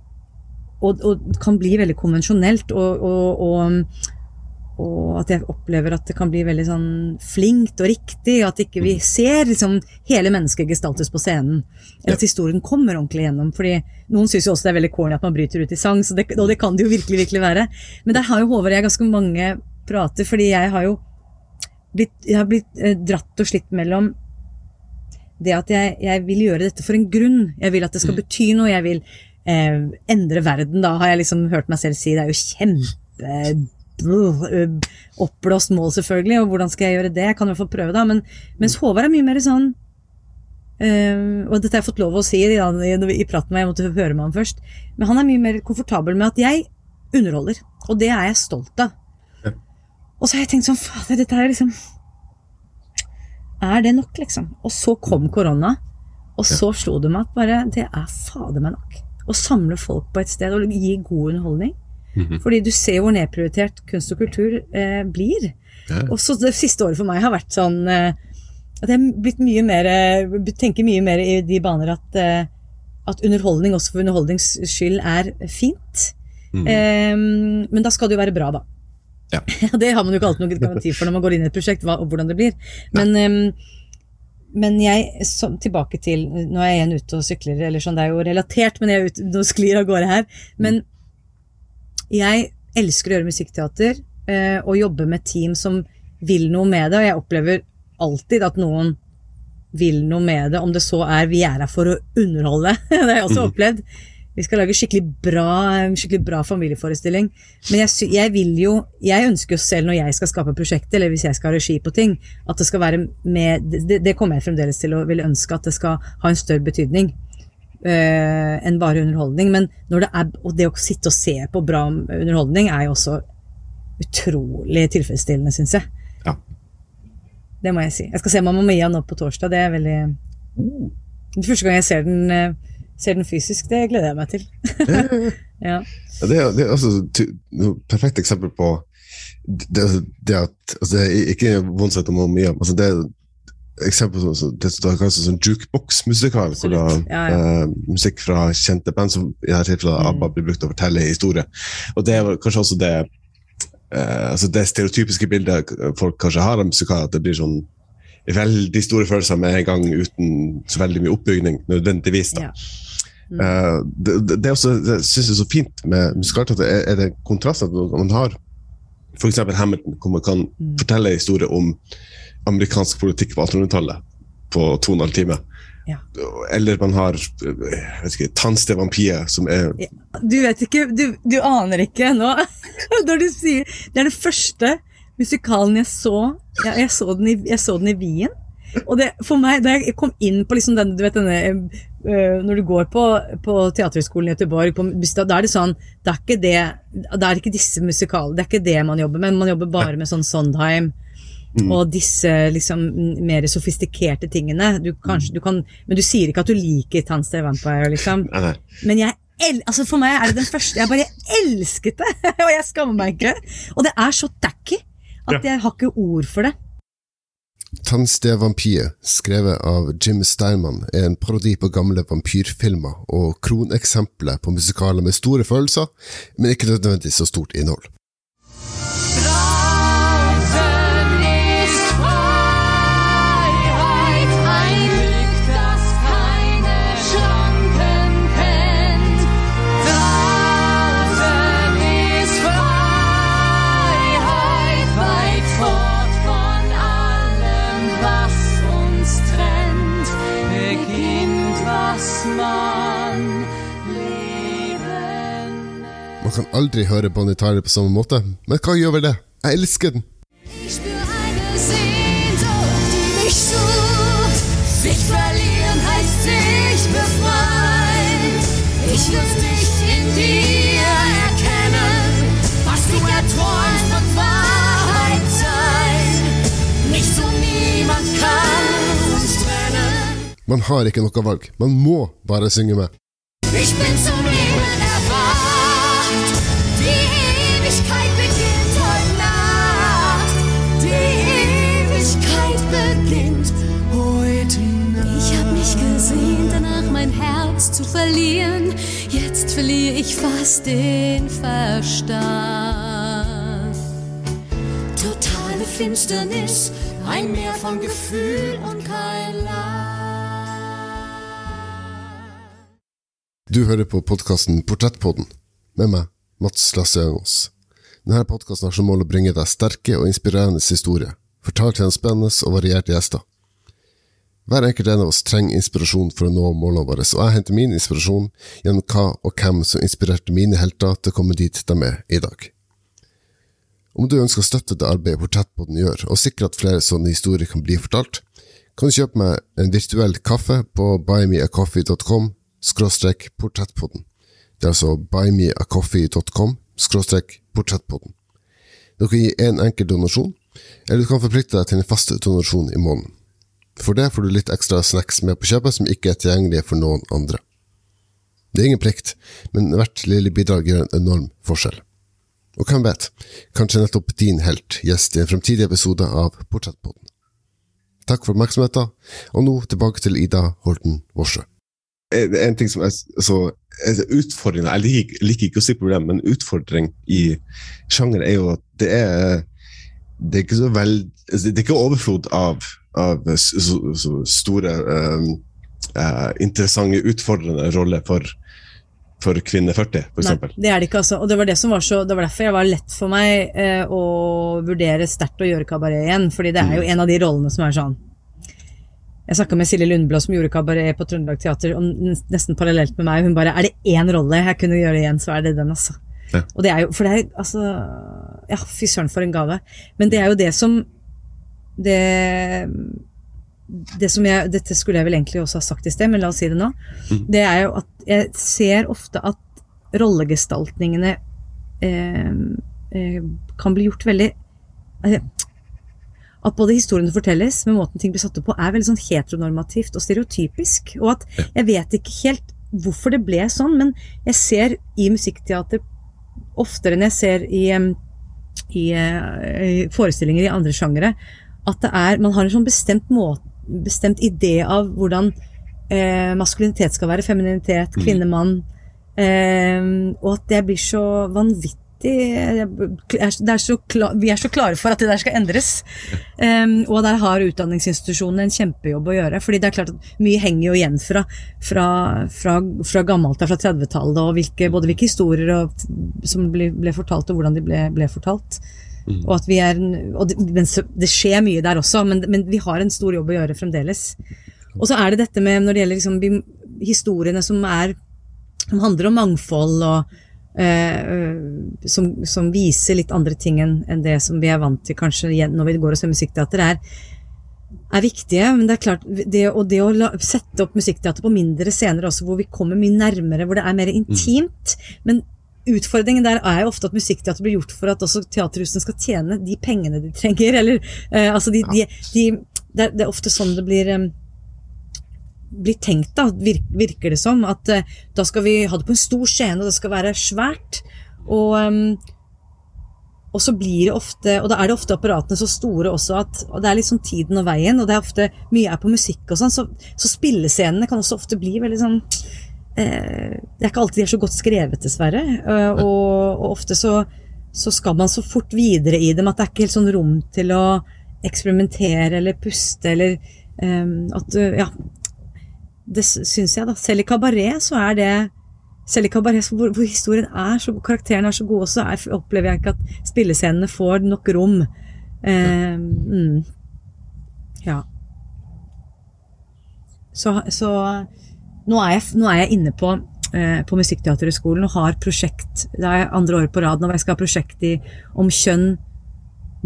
og, og kan bli veldig konvensjonelt. Og, og, at jeg opplever at det kan bli veldig sånn flinkt og riktig. Og at ikke vi ser liksom hele mennesket gestaltes på scenen. Eller at historien kommer ordentlig gjennom. fordi noen syns jo også det er veldig corny at man bryter ut i sang, så det, og det kan det jo virkelig virkelig være. Men der har jo Håvard og jeg ganske mange prater, fordi jeg har jo blitt, jeg har blitt eh, dratt og slitt mellom det at jeg, jeg vil gjøre dette for en grunn. Jeg vil at det skal bety noe. Jeg vil eh, endre verden. Da har jeg liksom hørt meg selv si det er jo kjempe øh, oppblåst mål, selvfølgelig. Og hvordan skal jeg gjøre det? Jeg kan i hvert fall prøve, da. Men, mens Håvard er mye mer sånn eh, og dette har jeg fått lov å si i, i, i praten med jeg måtte høre med ham først, men han er mye mer komfortabel med at jeg underholder. Og det er jeg stolt av. Og så har jeg tenkt sånn Fader, dette er liksom Er det nok, liksom? Og så kom korona, og så slo det meg at bare Det er fader meg nok. Å samle folk på et sted og gi god underholdning. Mhm. Fordi du ser hvor nedprioritert kunst og kultur eh, blir. Ja. Og så det siste året for meg har vært sånn eh, at jeg har blitt mye mer eh, tenker mye mer i de baner at, eh, at underholdning også for underholdnings skyld er fint. Mm. Men da skal det jo være bra, da. [laughs] Ja. det har man jo ikke alltid noen garanti for når man går inn i et prosjekt, hva, og hvordan det blir. Men, um, men jeg, så, tilbake til Nå er jeg igjen ute og sykler, eller sånn, det er jo relatert, men jeg er ute, nå sklir av gårde her. Men jeg elsker å gjøre musikkteater uh, og jobbe med team som vil noe med det, og jeg opplever alltid at noen vil noe med det, om det så er vi er her for å underholde. [laughs] det har jeg også Mhm. opplevd. Vi skal lage skikkelig bra, skikkelig bra familieforestilling. Men jeg, jeg vil jo Jeg ønsker jo selv når jeg skal skape prosjekter, eller hvis jeg skal ha regi på ting, at det skal være med Det, det kommer jeg fremdeles til å ville ønske at det skal ha en større betydning eh, enn bare underholdning. Men når det er Og det å sitte og se på bra underholdning er jo også utrolig tilfredsstillende, syns jeg. Ja. Det må jeg si. Jeg skal se Mamma Mia nå på torsdag. Det er veldig Det er første gang jeg ser den, eh, ser den fysisk. Det gleder jeg meg til. ja. [laughs] Ja, det, er, det er altså et perfekt eksempel på det, det at altså det er Ikke vondt sett om mye, altså det er eksempel som som- det som kalles sånn jukebox-musikal. Hvor da Ja, ja. eh, musikk fra kjente band, som i dette tilfellet Mm. ABBA, blir brukt til å fortelle historier. Og det er kanskje også det eh, altså det stereotypiske bildet folk kanskje har av musikal, at det blir sånn veldig store følelser med en gang uten så veldig mye oppbygning, nødvendigvis. da. Ja. Mm. Eh, det, det, det, også, det synes jeg er så fint med musikalteater, er, er det kontrasten man har f.eks. Hamilton, hvor man kan Mm. fortelle historie om amerikansk politikk på 1800-tallet på 2 12 timer. Ja. Eller man har jeg vampire, som er Du vet ikke, du, du aner ikke nå [laughs] Når du sier Det er den første musikalen jeg så Jeg, jeg, så, den i, jeg så den i Wien. Og det, for meg, da jeg kom inn på liksom den, du vet denne Når du går på, på Teaterhøgskolen i Göteborg, på, da er det sånn Det er ikke det det er ikke disse musikalene Det er ikke det man jobber med. Man jobber bare med sånn Sondheim. Mm. Og disse liksom mer sofistikerte tingene. Du, kanskje, du kan, men du sier ikke at du liker Tanster Vampire, liksom. Nei. Men jeg el altså for meg er det den første Jeg bare elsket det! [laughs] og jeg skammer meg ikke. Og det er så tacky at jeg har ikke ord for det. Tannstevampire, skrevet av Jim Steinman, er en parodi på gamle vampyrfilmer og kroneksempler på musikaler med store følelser, men ikke nødvendigvis så stort innhold. Kan aldri høre Bonnie Tyler på samme måte, men hva gjør vel det? Jeg elsker den! Man har ikke noe valg, man må bare synge med. Ich bin zum Leben ich fast den Verstand. Totale Finsternis, ein Meer von Gefühl und kein Land. Du hører på podkasten Portrettpodden, med meg, Mats Lasse. Denne podkasten har som mål å bringe deg sterke og inspirerende historier, fortalt til en spennende og varierte gjester. Hver enkelt en av oss trenger inspirasjon for å nå målene våre, og jeg henter min inspirasjon gjennom hva og hvem som inspirerte mine helter til å komme dit de er i dag. Om du ønsker å støtte det arbeidet Portrettpodden gjør, og sikre at flere sånne historier kan bli fortalt, kan du kjøpe meg en virtuell kaffe på buymeacoffee.com skråstrek portrettpodden. Det er altså buymeacoffee.com skråstrek portrettpodden. Du kan gi en enkel donasjon, eller du kan forplikte deg til en fast donasjon i måneden. For det får du litt ekstra snacks med på kjøpet som ikke er tilgjengelige for noen andre. Det er ingen plikt, men hvert lille bidrag gjør en enorm forskjell. Og hvem vet, kanskje nettopp din helt gjest i en fremtidig episode av Portrettpodden. Takk for oppmerksomheten, og nå tilbake til Ida Holten Worsø. En ting som er så utfordrende utfordring Jeg liker, liker ikke å si problem, men utfordring i sjanger er jo at det er det er ikke så vel, det er ikke overflod av, av så, så store um, uh, interessante, utfordrende roller for, for kvinne 40, Nei, f.eks. det er det ikke, altså. Og det var, det som var, så, det var derfor jeg var lett for meg eh, å vurdere sterkt å gjøre kabaret igjen. Fordi det er jo en av de rollene som er sånn Jeg snakka med Silje Lundblå som gjorde kabaret på Trøndelag Teater, og nesten parallelt med meg. Hun bare Er det én rolle jeg kunne gjøre igjen, så er det den, altså. Ja. Og det er jo For det er altså Ja, fy søren, for en gave. Men det er jo det som Det det som jeg, Dette skulle jeg vel egentlig også ha sagt i sted, men la oss si det nå. Det er jo at jeg ser ofte at rollegestaltningene eh, eh, kan bli gjort veldig eh, At både historiene fortelles, med måten ting blir satt opp på, er veldig sånn heteronormativt og stereotypisk. Og at jeg vet ikke helt hvorfor det ble sånn, men jeg ser i musikkteater oftere enn jeg ser i, em, i eh, forestillinger i andre sjangere, at det er, man har en sånn bestemt, måte, bestemt idé av hvordan eh, maskulinitet skal være, femininitet, kvinne-mann, eh, og at det blir så vanvittig er, det er så klar, Vi er så klare for at det der skal endres. Um, og der har utdanningsinstitusjonene en kjempejobb å gjøre. fordi det er klart at mye henger jo igjen fra, fra, fra, fra gammelt av, fra 30-tallet, og hvilke, både hvilke historier og, som ble, ble fortalt, og hvordan de ble, ble fortalt. Og at vi er, og det, men det skjer mye der også, men, men vi har en stor jobb å gjøre fremdeles. Og så er det dette med når det gjelder liksom, historiene som er som handler om mangfold og eh, som, som viser litt andre ting enn det som vi er vant til kanskje når vi går og ser musikkteater, er, er viktige. Men det er klart, det, og det å la, sette opp musikkteater på mindre scener også, hvor vi kommer mye nærmere, hvor det er mer intimt. Men utfordringen der er jo ofte at musikkteater blir gjort for at også teaterhusene skal tjene de pengene de trenger. Eller, eh, altså de, de, de, det, er, det er ofte sånn det blir eh, blir tenkt, da, virker det som. At eh, da skal vi ha det på en stor scene, og det skal være svært. Og, ehm, og så blir det ofte Og da er det ofte apparatene så store også at og det er liksom tiden og veien, og det er ofte mye er på musikk og sånn, så, så spillescenene kan også ofte bli veldig sånn eh, Det er ikke alltid de er så godt skrevet, dessverre. eh, og, og ofte så, så skal man så fort videre i dem at det er ikke helt sånn rom til å eksperimentere eller puste eller ehm, at du Ja. Det syns jeg, da. Selv i kabaret så er det selv i kabaret hvor, hvor historien er så karakterene er så gode, så er, opplever jeg ikke at spillescenene får nok rom. Eh, mm. Ja. Så, så nå, er jeg, nå er jeg inne på, eh, på Musikkteaterhøgskolen og har prosjekt Det er andre året på rad nå hvor jeg skal ha prosjekt i, om kjønn,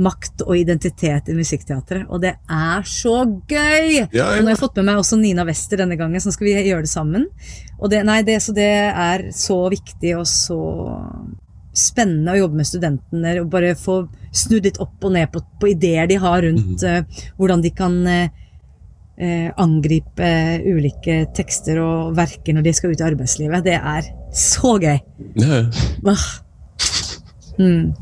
makt og identitet i musikkteatret. Og det er så gøy! Ja, ja. Og nå har jeg fått med meg også Nina Wester denne gangen, så nå skal vi gjøre det sammen. Og det, nei, det, så det er så viktig og så spennende å jobbe med studentene og bare få snudd litt opp og ned på, på ideer de har rundt eh, hvordan de kan uh, eh, angripe ulike tekster og verker når de skal ut i arbeidslivet. Det er så gøy! Ja, ja. Mm.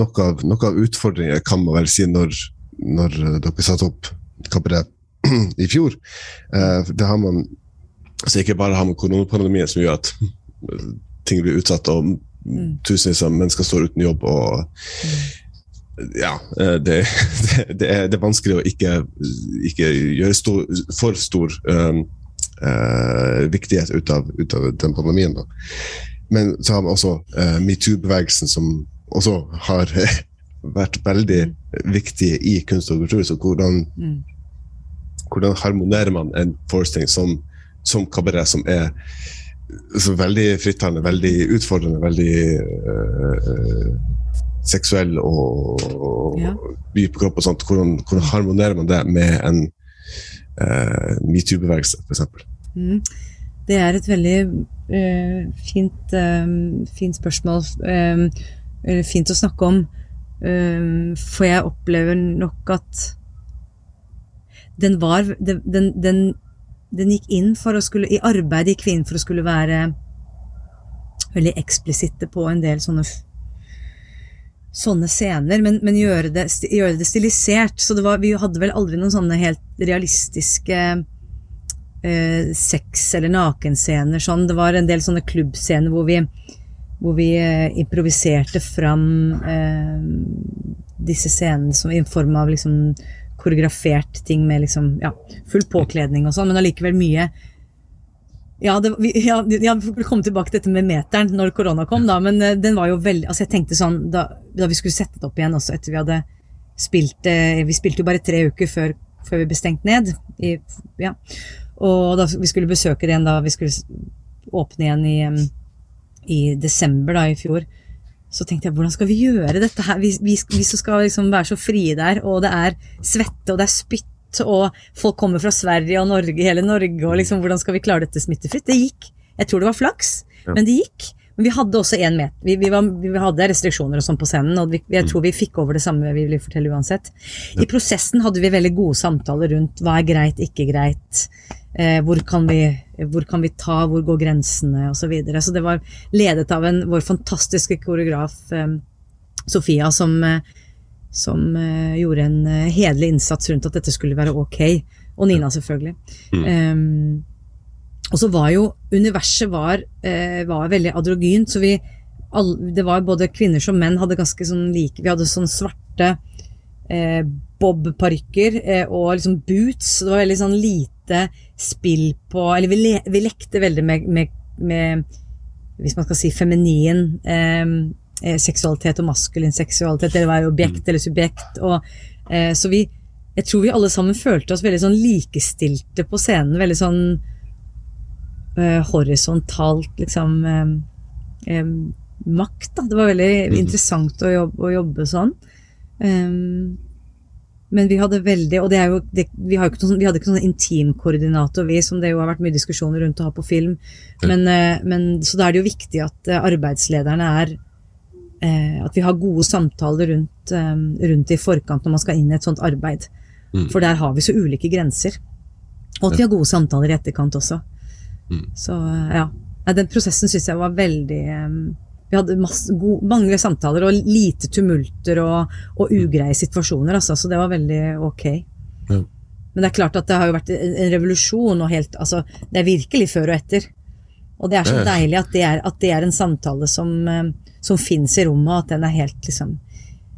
Noe av, noe av utfordringen kan man vel si når, når eh, dere satte opp kabaret [clears throat] i fjor. Eh, det har man altså Ikke bare har man koronapandemien som gjør at [laughs] ting blir utsatt, og tusenvis av mennesker står uten jobb. og ja, eh, det, [laughs] det, det, er, det er vanskelig å ikke, ikke gjøre stor, for stor um, uh, viktighet ut av, ut av den pandemien. Da. Men så har vi også uh, metoo-bevegelsen, som også har [laughs] vært veldig viktig i kunst og kultur. Så hvordan, Mm. hvordan harmonerer man en forestilling som som kabaret, som er så veldig frittalende, veldig utfordrende, veldig øh, seksuell og, og Ja. by på kropp og sånt. Hvordan, hvordan harmonerer man det med en uh, metoo-bevegelse, f.eks.? Mm. Det er et veldig uh, fint, eh, fint spørsmål. eller fint å snakke om. eh, for jeg opplever nok at den var den, den, den, den gikk inn for å skulle I arbeidet gikk vi inn for å skulle være veldig eksplisitte på en del sånne sånne scener, men, men gjøre, det, gjøre det stilisert. Så det var, vi hadde vel aldri noen sånne helt realistiske eh, sex- eller nakenscener. Sånn. Det var en del sånne klubbscener hvor vi, hvor vi eh, improviserte fram eh, disse scenene som, i form av liksom koreografert ting med liksom, ja, full påkledning og sånn, men allikevel mye ja, det, vi, ja, ja, vi komme tilbake til dette med meteren når korona kom, da, men eh, den var jo veldig Altså, jeg tenkte sånn da, da vi skulle sette det opp igjen også etter vi hadde spilt eh, Vi spilte jo bare tre uker før, før vi ble stengt ned. I, ja. Og da vi skulle besøke det igjen da vi skulle åpne igjen i, i desember da i fjor, så tenkte jeg hvordan skal vi gjøre dette her? Vi, vi, skal liksom være så frie der, og det er svette og det er spytt, og folk kommer fra Sverige og Norge, hele Norge, og liksom hvordan skal vi klare dette smittefritt? Det gikk. Jeg tror det var flaks, Ja. men det gikk. Men vi hadde også en meter. Vi, vi, var, vi hadde restriksjoner og sånn på scenen, og vi, jeg tror vi fikk over det samme vi ville fortelle uansett. I prosessen hadde vi veldig gode samtaler rundt hva er greit, ikke greit. Eh, hvor, kan vi, hvor kan vi ta, hvor går grensene, osv. Så, videre. så det var ledet av en, vår fantastiske koreograf eh, Sofia, som, eh, som eh, gjorde en eh, hederlig innsats rundt at dette skulle være ok. Og Nina, selvfølgelig. Um, og så var jo Universet var, eh, var veldig adrogynt, så vi all, Det var både kvinner som menn hadde ganske sånn like Vi hadde sånn svarte eh, bob-parykker eh, og liksom boots. Det var veldig sånn lite spill på Eller vi, le, vi lekte veldig med, med, med Hvis man skal si feminin eh, eh, seksualitet og maskulin seksualitet, eller være objekt eller subjekt. Og, eh, så vi Jeg tror vi alle sammen følte oss veldig sånn likestilte på scenen. Veldig sånn eh, horisontalt, liksom eh, eh, Makt, da. Det var veldig interessant å jobbe, å jobbe sånn. Um, men vi hadde veldig Og det jo, det, vi, ikke noen, sånn- vi hadde ikke noen intimkoordinator, vi, som det jo har vært mye diskusjoner rundt å ha på film. Men, eh, men, så da er det jo viktig at eh, arbeidslederne er eh, At vi har gode samtaler rundt, rundt i forkant når man skal inn i et sånt arbeid. For der har vi så ulike grenser. Og at vi har gode samtaler i etterkant også. Så eh, ja. Den prosessen syns jeg var veldig Vi hadde masse, gode, mange samtaler og lite tumulter og, og ugreie situasjoner, altså, så det var veldig ok. Ja. Men det er klart at det har jo vært en revolusjon og helt Altså, det er virkelig før og etter. Og det er så Ja. deilig at det er, at det er en samtale som, eh, som fins i rommet, og at den er helt liksom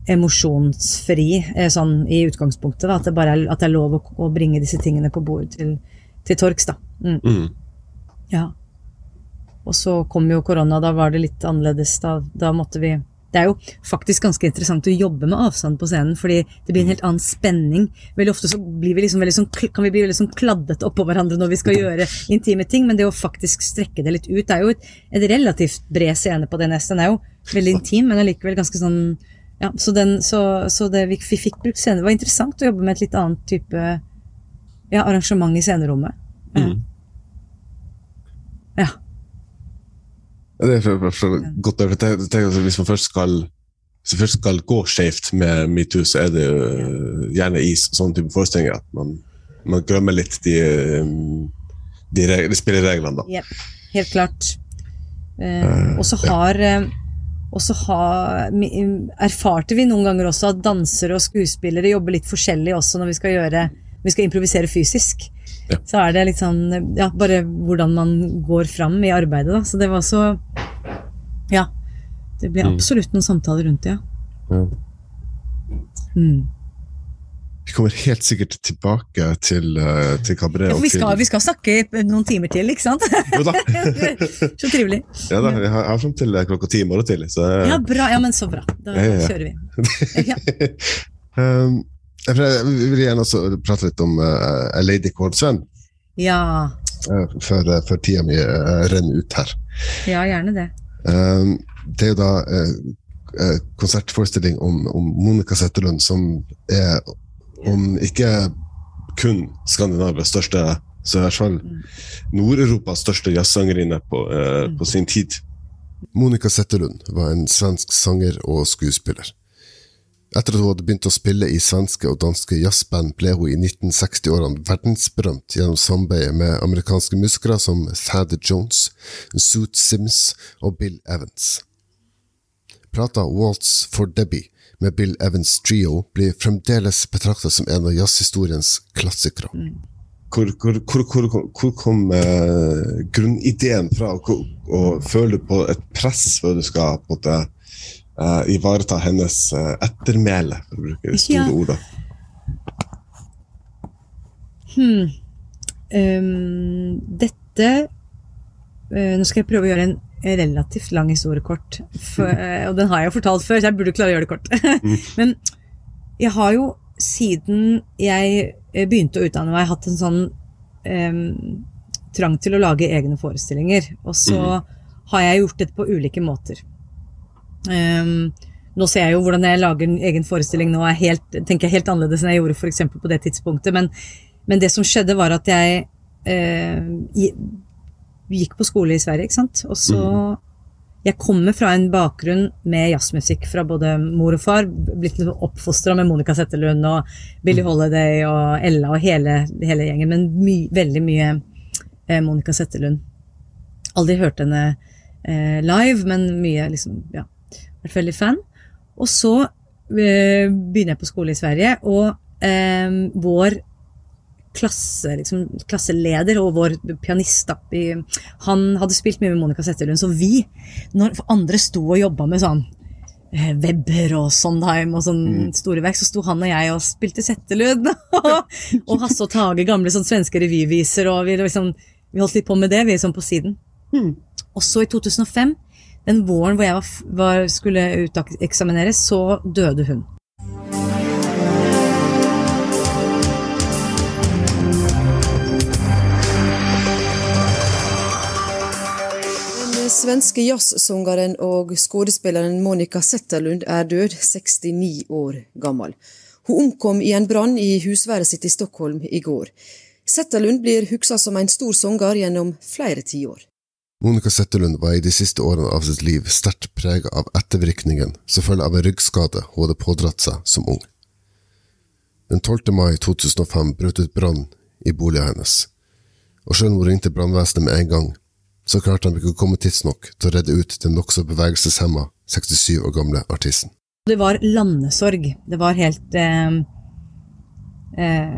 emosjonsfri eh, sånn i utgangspunktet. Da, at, det bare er, at det er lov å, å bringe disse tingene på bord til, til torgs. Da. Mm. Mm. Ja. Og så kom jo korona, da var det litt annerledes. Da, da måtte vi Det er jo faktisk ganske interessant å jobbe med avstand på scenen, fordi det blir en helt annen spenning. Veldig ofte så blir vi liksom sånn, kan vi bli veldig sånn kladdete oppå hverandre når vi skal gjøre intime ting, men det å faktisk strekke det litt ut Det er jo et, et relativt bred scene på DNS. Den er jo veldig intim, men allikevel ganske sånn ja, så, den, så, så det, vi, vi fikk brukt scene. Det var interessant å jobbe med et litt annet type ja, arrangement i scenerommet. Mm. ja. Det er for, for, godt høre. Jeg Hvis man først skal, først skal gå skjevt med metoo, så er det jo øh, gjerne i sånne type forestillinger at man, man glemmer litt de, um, de, de spillereglene. da. Yep. helt klart. Uh, og så har, ja. og så har erfarte vi noen ganger også at dansere og skuespillere jobber litt forskjellig også når vi skal gjøre vi skal improvisere fysisk. Ja. Så er det litt sånn ja, bare hvordan man går fram i arbeidet, da. Så det var så Ja. Det ble Mm. absolutt noen samtaler rundt det, ja. Ja. Mm. Vi kommer helt sikkert tilbake til, uh, til Cabaret. Ja, vi skal, til- vi skal snakke noen timer til, ikke sant? Jo da. [laughs] så trivelig. ja, da, jeg har, fram til eh, klokka ti i morgen tidlig. Så, Ja, bra. Ja, men så bra. Da Ja, ja, kjører vi. Ja. [laughs] um, jeg vil- gjerne også prate litt om uh, Lady Kårdsvenn. ja. Uh, før, uh, før tida mi uh, renner ut her. Ja, gjerne det. Uh, det er jo da konsertforestilling om, om Monica Zetterlund, som er, om ikke kun Skandinavias største, så i hvert fall Nord-Europas største jazzsangerinne på, eh, på sin tid. Monica Zetterlund var en svensk sanger og skuespiller. Etter at hun hadde begynt å spille i svenske og danske jazzband, ble hun i 1960-årene verdensberømt gjennom samarbeidet med amerikanske musikere som Thad Jones, Zoot Sims og Bill Evans. Plata Waltz for Debbie med Bill Evans Trio blir fremdeles betraktet som en av jazzhistoriens klassikere. Hvor, hvor, hvor, hvor, kom eh, grunnideen fra? Hvor, og føler du på et press før du skal på måte eh, ivareta hennes uh, ettermæle, for å bruke store Ja. ord? Hmm. Um, dette uh, Nå skal jeg prøve å gjøre en relativt lang historie kort. For, uh, [laughs] og den har jeg jo fortalt før, så jeg burde klare å gjøre det kort. [laughs] Men jeg har jo siden jeg begynte å utdanne meg, hatt en sånn um, trang til å lage egne forestillinger. Og så har jeg gjort dette på ulike måter. Ehm, nå ser jeg jo hvordan jeg lager en egen forestilling nå, er helt, tenker jeg helt annerledes enn jeg gjorde for eksempel på det tidspunktet. Men, men det som skjedde, var at jeg eh, gikk på skole i Sverige, ikke sant. Og så Jeg kommer fra en bakgrunn med jazzmusikk fra både mor og far. Blitt oppfostra med Monica Zetterlund og Billie Holiday og Ella og hele, hele gjengen. Men my, veldig mye eh, Monica Zetterlund. Aldri hørt henne eh, live, men mye liksom, ja, vært veldig fan. Og så eh, begynner jeg på skole i Sverige, og eh, vår klasse, liksom, klasseleder og vår pianist i, han hadde spilt mye med Monica Zetterlund, så vi, når andre sto og jobba med sånn eh, Webber og Sondheim og sånn store verk, så sto han og jeg og spilte Settelund. [laughs] og Hasse og Tage, gamle sånn svenske revyviser, og vi, liksom, vi holdt litt på med det, vi sånn på siden. Og så i 2005, den våren hvor jeg var, var, skulle uteksamineres, så døde hun. Den svenske jazzsangeren og skuespilleren Monica Zetterlund er død, 69 år gammel. Hun omkom i en brann i husværet sitt i Stockholm i går. Zetterlund blir huksa som en stor sanger gjennom flere tiår. Monica Zetterlund var i de siste årene av sitt liv sterkt preget av ettervirkningen som følge av en ryggskade hun hadde pådratt seg som ung. Den 12. mai 2005 brøt ut brann i boligen hennes, og selv om hun ringte brannvesenet med en gang, så klarte de ikke å komme tidsnok til å redde ut den nokså bevegelseshemma 67 år gamle artisten. Det var landesorg. Det var helt eh, eh,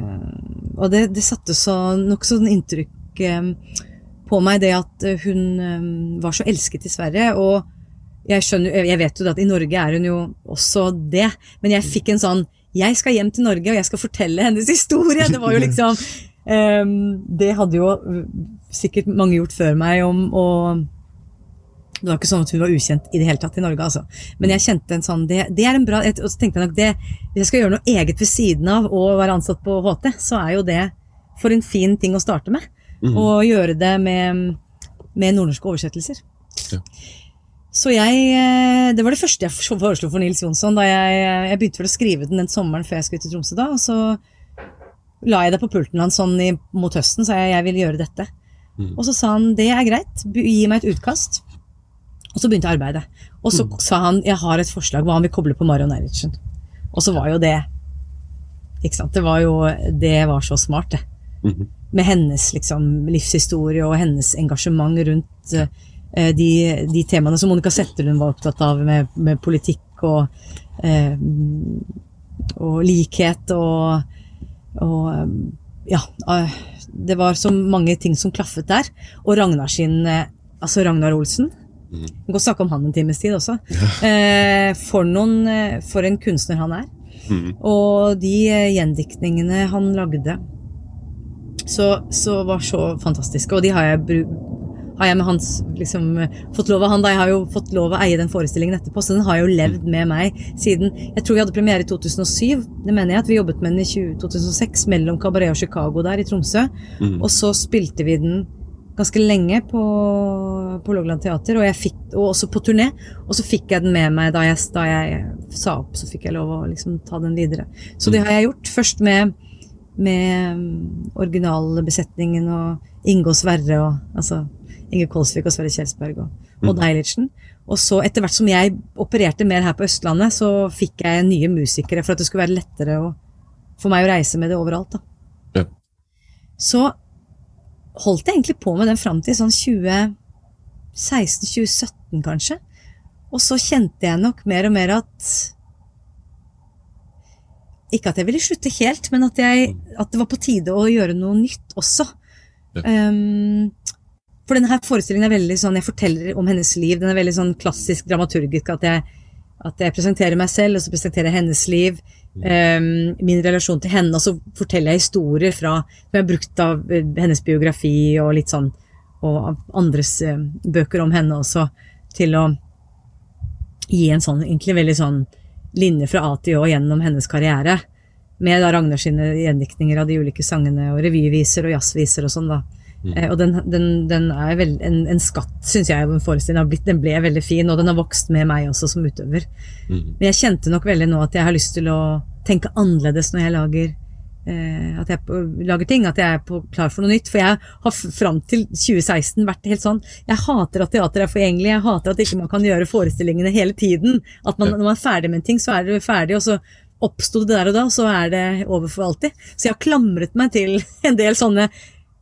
Og det, det satte så nokså sånn inntrykk eh, på meg, det at eh, hun eh, var så elsket i Sverige. Og jeg skjønner Jeg vet jo at i Norge er hun jo også det, men jeg fikk en sånn Jeg skal hjem til Norge, og jeg skal fortelle hennes historie! Det var jo liksom um, [laughs] Det hadde jo sikkert mange gjort før meg om å det var ikke sånn at hun var ukjent i det hele tatt i Norge, altså. Men jeg kjente en sånn Det, det er en bra Og så tenkte jeg nok det Hvis jeg skal gjøre noe eget ved siden av å være ansatt på HT, så er jo det for en fin ting å starte med. Og gjøre det med, med nordnorske oversettelser. Ja. Så jeg eh, Det var det første jeg foreslo for Nils Jonsson. da Jeg, jeg begynte vel å skrive den den sommeren før jeg skulle til Tromsø da. Og så la jeg det på pulten hans sånn i, mot høsten, sa jeg jeg vil gjøre dette. Og så sa han det er greit, gi meg et utkast. Og så begynte arbeidet. Og så sa han jeg har et forslag, hva om vi kobler på Marion Eilertsen? Og så var jo det Ikke sant. Det var jo Det var så smart, det. Med hennes liksom livshistorie og hennes engasjement rundt uh, de, de temaene som Monica Zetterlund var opptatt av, med, med politikk og, uh, og likhet og, og eh, ja, Uh, det var så mange ting som klaffet der. Og Ragnar sin Altså Ragnar Olsen. Vi kan godt snakke om han en times tid også. [laughs] Eh, for, noen, for en kunstner han er. Og de gjendiktningene han lagde, så, så var så fantastiske. Og de har jeg, har jeg med hans liksom, fått lov av han da. Jeg har jo fått lov å eie den forestillingen etterpå, så den har jo levd med meg siden Jeg tror vi hadde premiere i 2007. Det mener jeg at vi jobbet med den i 20, 2006 mellom Cabaret og Chicago der i Tromsø. Og så spilte vi den ganske lenge på, på Lågland Teater, og, fikk, og også på turné. Og så fikk jeg den med meg da jeg, da jeg sa opp, så fikk jeg lov å liksom ta den videre. Så det har jeg gjort. Først med, med mm, originalbesetningen og Inge og Sverre og altså Inge Kolsvik og Sverre Kjelsberg og Odd Eilertsen. Og så etter hvert som jeg opererte mer her på Østlandet, så fikk jeg nye musikere for at det skulle være lettere å, for meg å reise med det overalt. da. Ja. Så holdt jeg egentlig på med den fram til sånn 2016-2017, kanskje. Og så kjente jeg nok mer og mer at Ikke at jeg ville slutte helt, men at, jeg, at det var på tide å gjøre noe nytt også. Um, for denne her forestillingen er veldig sånn, jeg forteller om hennes liv. Den er veldig sånn klassisk dramaturgisk. At jeg, at jeg presenterer meg selv, og så presenterer jeg hennes liv. Um, min relasjon til henne, og så forteller jeg historier fra, som jeg har brukt av eh, hennes biografi og litt sånn, og andres uh, bøker om henne også, til å gi en sånn egentlig veldig sånn linje fra A til Å gjennom hennes karriere. Med da Ragnar sine gjendiktninger av de ulike sangene og revyviser og jazzviser og sånn, da. Eh, og den, den, den er vel en, en skatt, syns jeg, den en har blitt- Den ble veldig fin, og den har vokst med meg også som utøver. Men jeg kjente nok veldig nå at jeg har lyst til å tenke annerledes når jeg lager at jeg lager ting, at jeg er på, klar for noe nytt. For jeg har fram til 2016 vært helt sånn Jeg hater at teater er forgjengelig, jeg hater at ikke man kan gjøre forestillingene hele tiden. At man, når man er ferdig med en ting, så er det ferdig, og så oppsto det der og da, og så er det over for alltid. Så jeg har klamret meg til [laughs] en del sånne,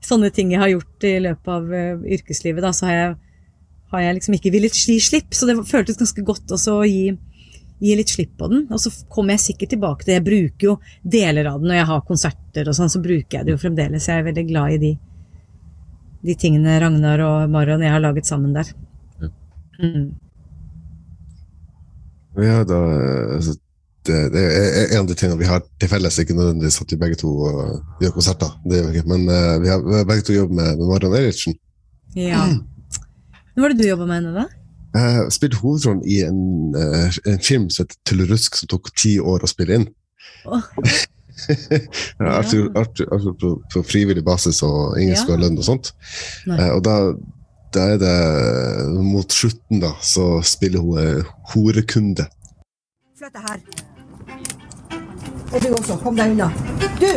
sånne ting jeg har gjort i løpet av uh, yrkeslivet. Da, så har jeg, har jeg liksom ikke villet gi slipp, så det føltes ganske godt også å gi gi litt slipp på den, og så kommer jeg sikkert tilbake til Jeg bruker jo deler av den når jeg har konserter og sånn, så bruker jeg det jo fremdeles. Jeg er veldig glad i de, de tingene Ragnar og Marion og jeg har laget sammen der. Mm. Ja, da, altså, det, det er en av de tingene vi har til felles, ikke nødvendigvis at vi begge to uh, gjør konserter, det gjør vi ikke, men uh, vi har vi har begge to jobbet med, med Marion Eilertsen. Ja. Hva var det du jobba med henne, da? Jeg spilte hovedrollen i en, uh, en film som heter Tullerusk, som tok ti år å spille inn. Oh. Arthur, Arthur, Arthur på, på frivillig basis, og ingen Ja. skal ha lønn og sånt. Nei. Eh, og da, da er det mot slutten, da, så spiller hun eh, horekunde. Flytt deg her. Og du også. Kom deg unna. Du!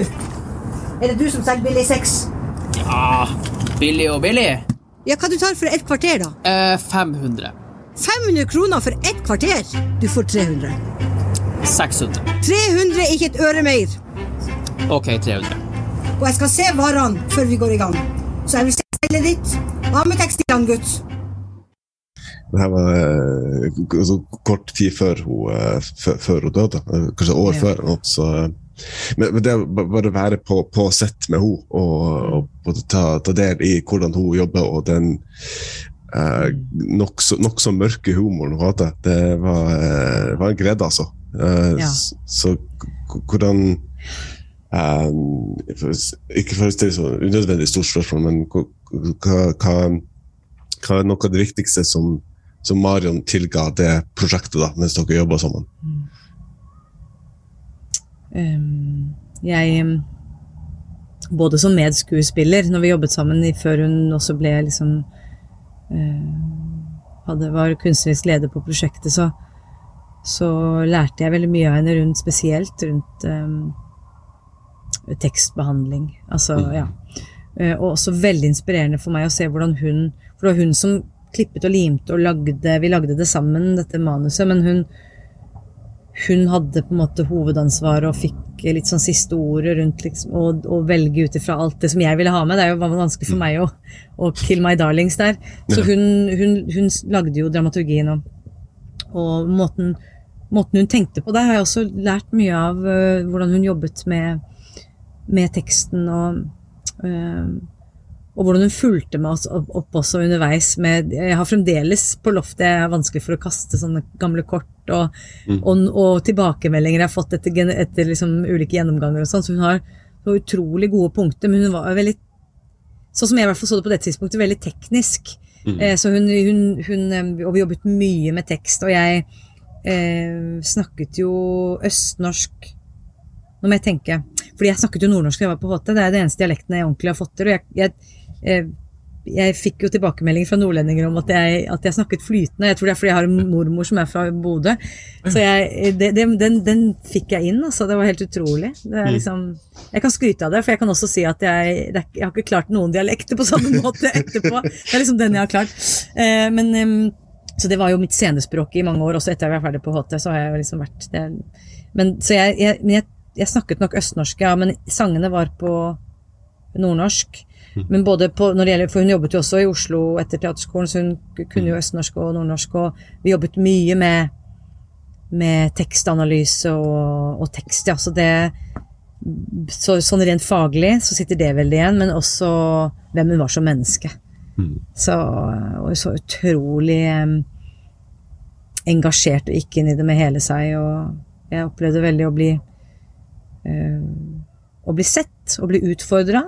Er det du som selger billig sex? Ja, billig og billig. Ja, hva du tar for et kvarter, da? Eh, 500. 500 kroner for ett kvarter? Du får 300. 600. 300, ikke et øre mer. Ok, 300. Og jeg skal se varene før vi går i gang. Så jeg vil se stellet ditt. Hva med tekstilene, gutt? Det her var altså, kort tid før hun, eh, før, før hun døde, eh, kanskje år Ja. før. Så, eh, men, men det å ba- bare være på, på sett med henne og, og ta, ta del i hvordan hun jobber, og den eh, nokså nok så mørke humoren hun hadde, det var, eh, var en glede, altså. Eh, Ja. Så hvordan eh, Ikke for å stille så unødvendig stort spørsmål, men hva, hva, hva er noe av det viktigste som, som Marion tilga det prosjektet da, mens dere jobba sammen? Um, jeg Både som medskuespiller, når vi jobbet sammen før hun også ble liksom hadde, Var kunstnerisk leder på prosjektet, så, så lærte jeg veldig mye av henne rundt spesielt rundt um, tekstbehandling. Altså, ja. Eh, og også veldig inspirerende for meg å se hvordan hun For det var hun som klippet og limte og lagde Vi lagde det sammen, dette manuset, men hun hun hadde på en måte hovedansvaret og fikk litt sånn siste ordet rundt liksom, og, og velge ut ifra alt det som jeg ville ha med. Det var vanskelig for meg å, Og kill my darlings der. Så hun, hun, hun lagde jo dramaturgien og, og måten, måten hun tenkte på. Der har jeg også lært mye av uh, hvordan hun jobbet med, med teksten og øh, og hvordan hun fulgte med oss opp, opp også underveis. Med, jeg har fremdeles på loftet jeg har vanskelig for å kaste sånne gamle kort og, og, og tilbakemeldinger jeg har fått etter, etter liksom ulike gjennomganger og sånn. Så hun har så utrolig gode punkter, men hun var veldig Sånn som jeg i hvert fall så det på det tidspunktet, veldig teknisk. Eh, så hun, hun, hun eh, Og vi jobbet mye med tekst, og jeg eh, snakket jo østnorsk Nå må jeg tenke. Fordi jeg snakket jo nordnorsk da jeg var på HT. Det er det eneste dialekten jeg ordentlig har fått til. Og jeg, jeg, jeg fikk jo tilbakemeldinger fra nordlendinger om at jeg, at jeg snakket flytende. Jeg tror det er fordi jeg har en mormor som er fra Bodø. Så jeg, det, det, den, den fikk jeg inn, altså. Det var helt utrolig. Det er liksom, jeg kan skryte av det, for jeg kan også si at jeg, jeg har ikke klart noen dialekter på samme [laughs] måte etterpå. Det er liksom den jeg har klart. Eh, men, så det var jo mitt scenespråk i mange år, også etter jeg var ferdig på HT. så har jeg liksom vært det, men, så jeg, jeg snakket nok østnorsk, ja, men sangene var på nordnorsk. Men både på, når det gjelder, for hun jobbet jo også i Oslo etter teaterskolen, så hun kunne jo østnorsk og nordnorsk, og vi jobbet mye med, med tekstanalyse og, og tekst, ja. Så det så, Sånn rent faglig så sitter det veldig igjen, men også hvem hun var som menneske. Så, og så utrolig um, engasjert og gikk inn i det med hele seg, og jeg opplevde veldig å bli eh, å bli sett og bli utfordra,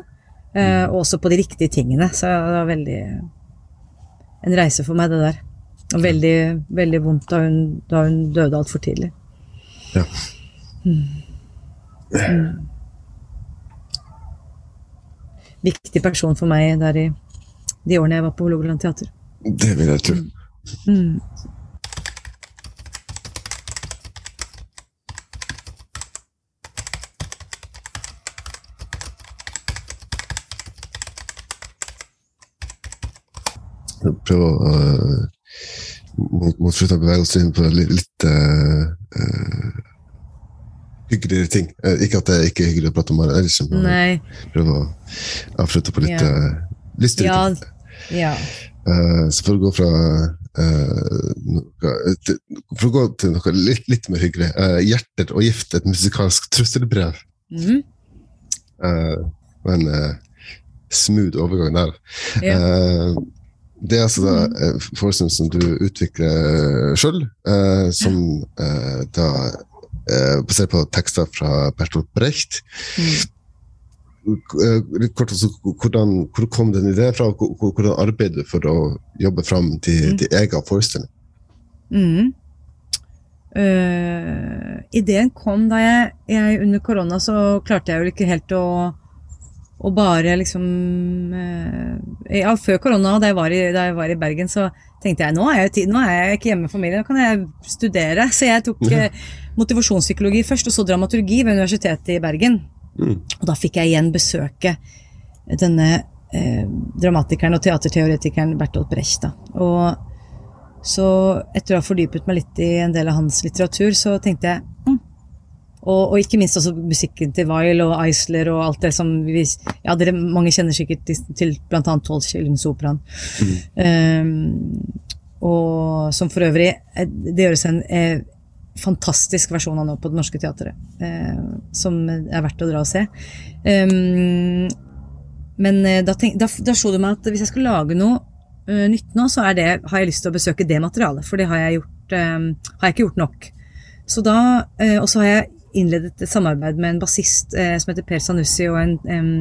og også på de riktige tingene. Så det var veldig en reise for meg, det der. Og veldig, veldig vondt da hun, da hun døde altfor tidlig. Ja. Viktig person for meg der i de årene jeg var på Hålogaland teater. Det vil jeg tro. Prøve å må mot, mot slutten bevege oss inn på litt, litt øh, øh, hyggeligere ting. Eh, ikke at det ikke er hyggelig å prate om det Eilertsen, men Nei. prøve å avslutte på litt Ja. lystigere Ja. ja. Uh, så for å gå fra uh, noe, til, For å gå til noe litt, litt mer hyggelig. uh, 'Hjerter og gift', et musikalsk trusselbrev. Mm -hmm. en eh, smooth overgang der. Ja. Eh, det er altså da en forestilling som du utvikler sjøl, som eh, da eh, basert på tekster fra Bertolt Brecht. Eh, litt kort, altså, hvordan, hvor kom den ideen fra, og hvordan arbeider du for å jobbe fram din din egen forestilling? Mm. Uh, ideen kom da jeg, jeg Under korona så klarte jeg jo ikke helt å å bare liksom eh, Ja, før korona, da jeg, var i, da jeg var i Bergen, så tenkte jeg nå er jeg, nå er jeg ikke hjemme med familien, nå kan jeg studere. Så jeg tok eh, motivasjonspsykologi først, og så dramaturgi ved Universitetet i Bergen. Og da fikk jeg igjen besøke denne eh, dramatikeren og teaterteoretikeren Bertolt Brecht. Da. Og så etter å ha fordypet meg litt i en del av hans litteratur, så tenkte jeg mm. Og, og ikke minst også musikken til Weil og Eisler og alt det som vi Ja, dere mange kjenner sikkert til, til blant annet Mm. Um, og som for øvrig eh, Det gjøres en eh, fantastisk versjon av nå på Det Norske Teatret, eh, som er verdt å dra og se. Um, men eh, da, tenk, da, da slo det meg at hvis jeg skal lage noe uh, nytt nå, så det, har jeg lyst til å besøke det materialet, for det har jeg, gjort, um, har jeg ikke gjort nok. Så da, uh, Og så har jeg innledet et samarbeid med en bassist eh, som heter Per Sanussi, og en, em,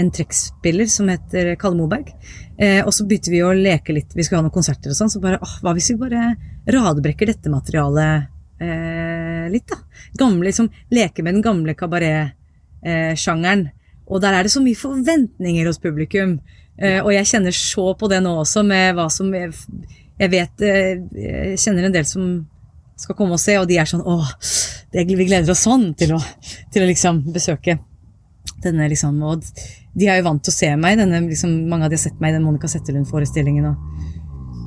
en trekkspiller som heter Kalle Moberg. Eh, og så begynte vi å leke litt, vi skulle ha noen konserter og sånn, så bare åh, hva hvis vi bare radbrekker dette materialet eh, litt, da? Gamle, liksom, leke med den gamle kabaret-sjangeren. og der er det så mye forventninger hos publikum. Eh, og jeg kjenner så på det nå også, med hva som Jeg, jeg vet eh, Jeg kjenner en del som skal komme og se, og de er sånn åh, det, vi gleder oss sånn til å, til å liksom besøke denne liksom, og de er jo vant til å se meg, denne, liksom, mange av de har sett meg i den Monica Settelund-forestillingen. og,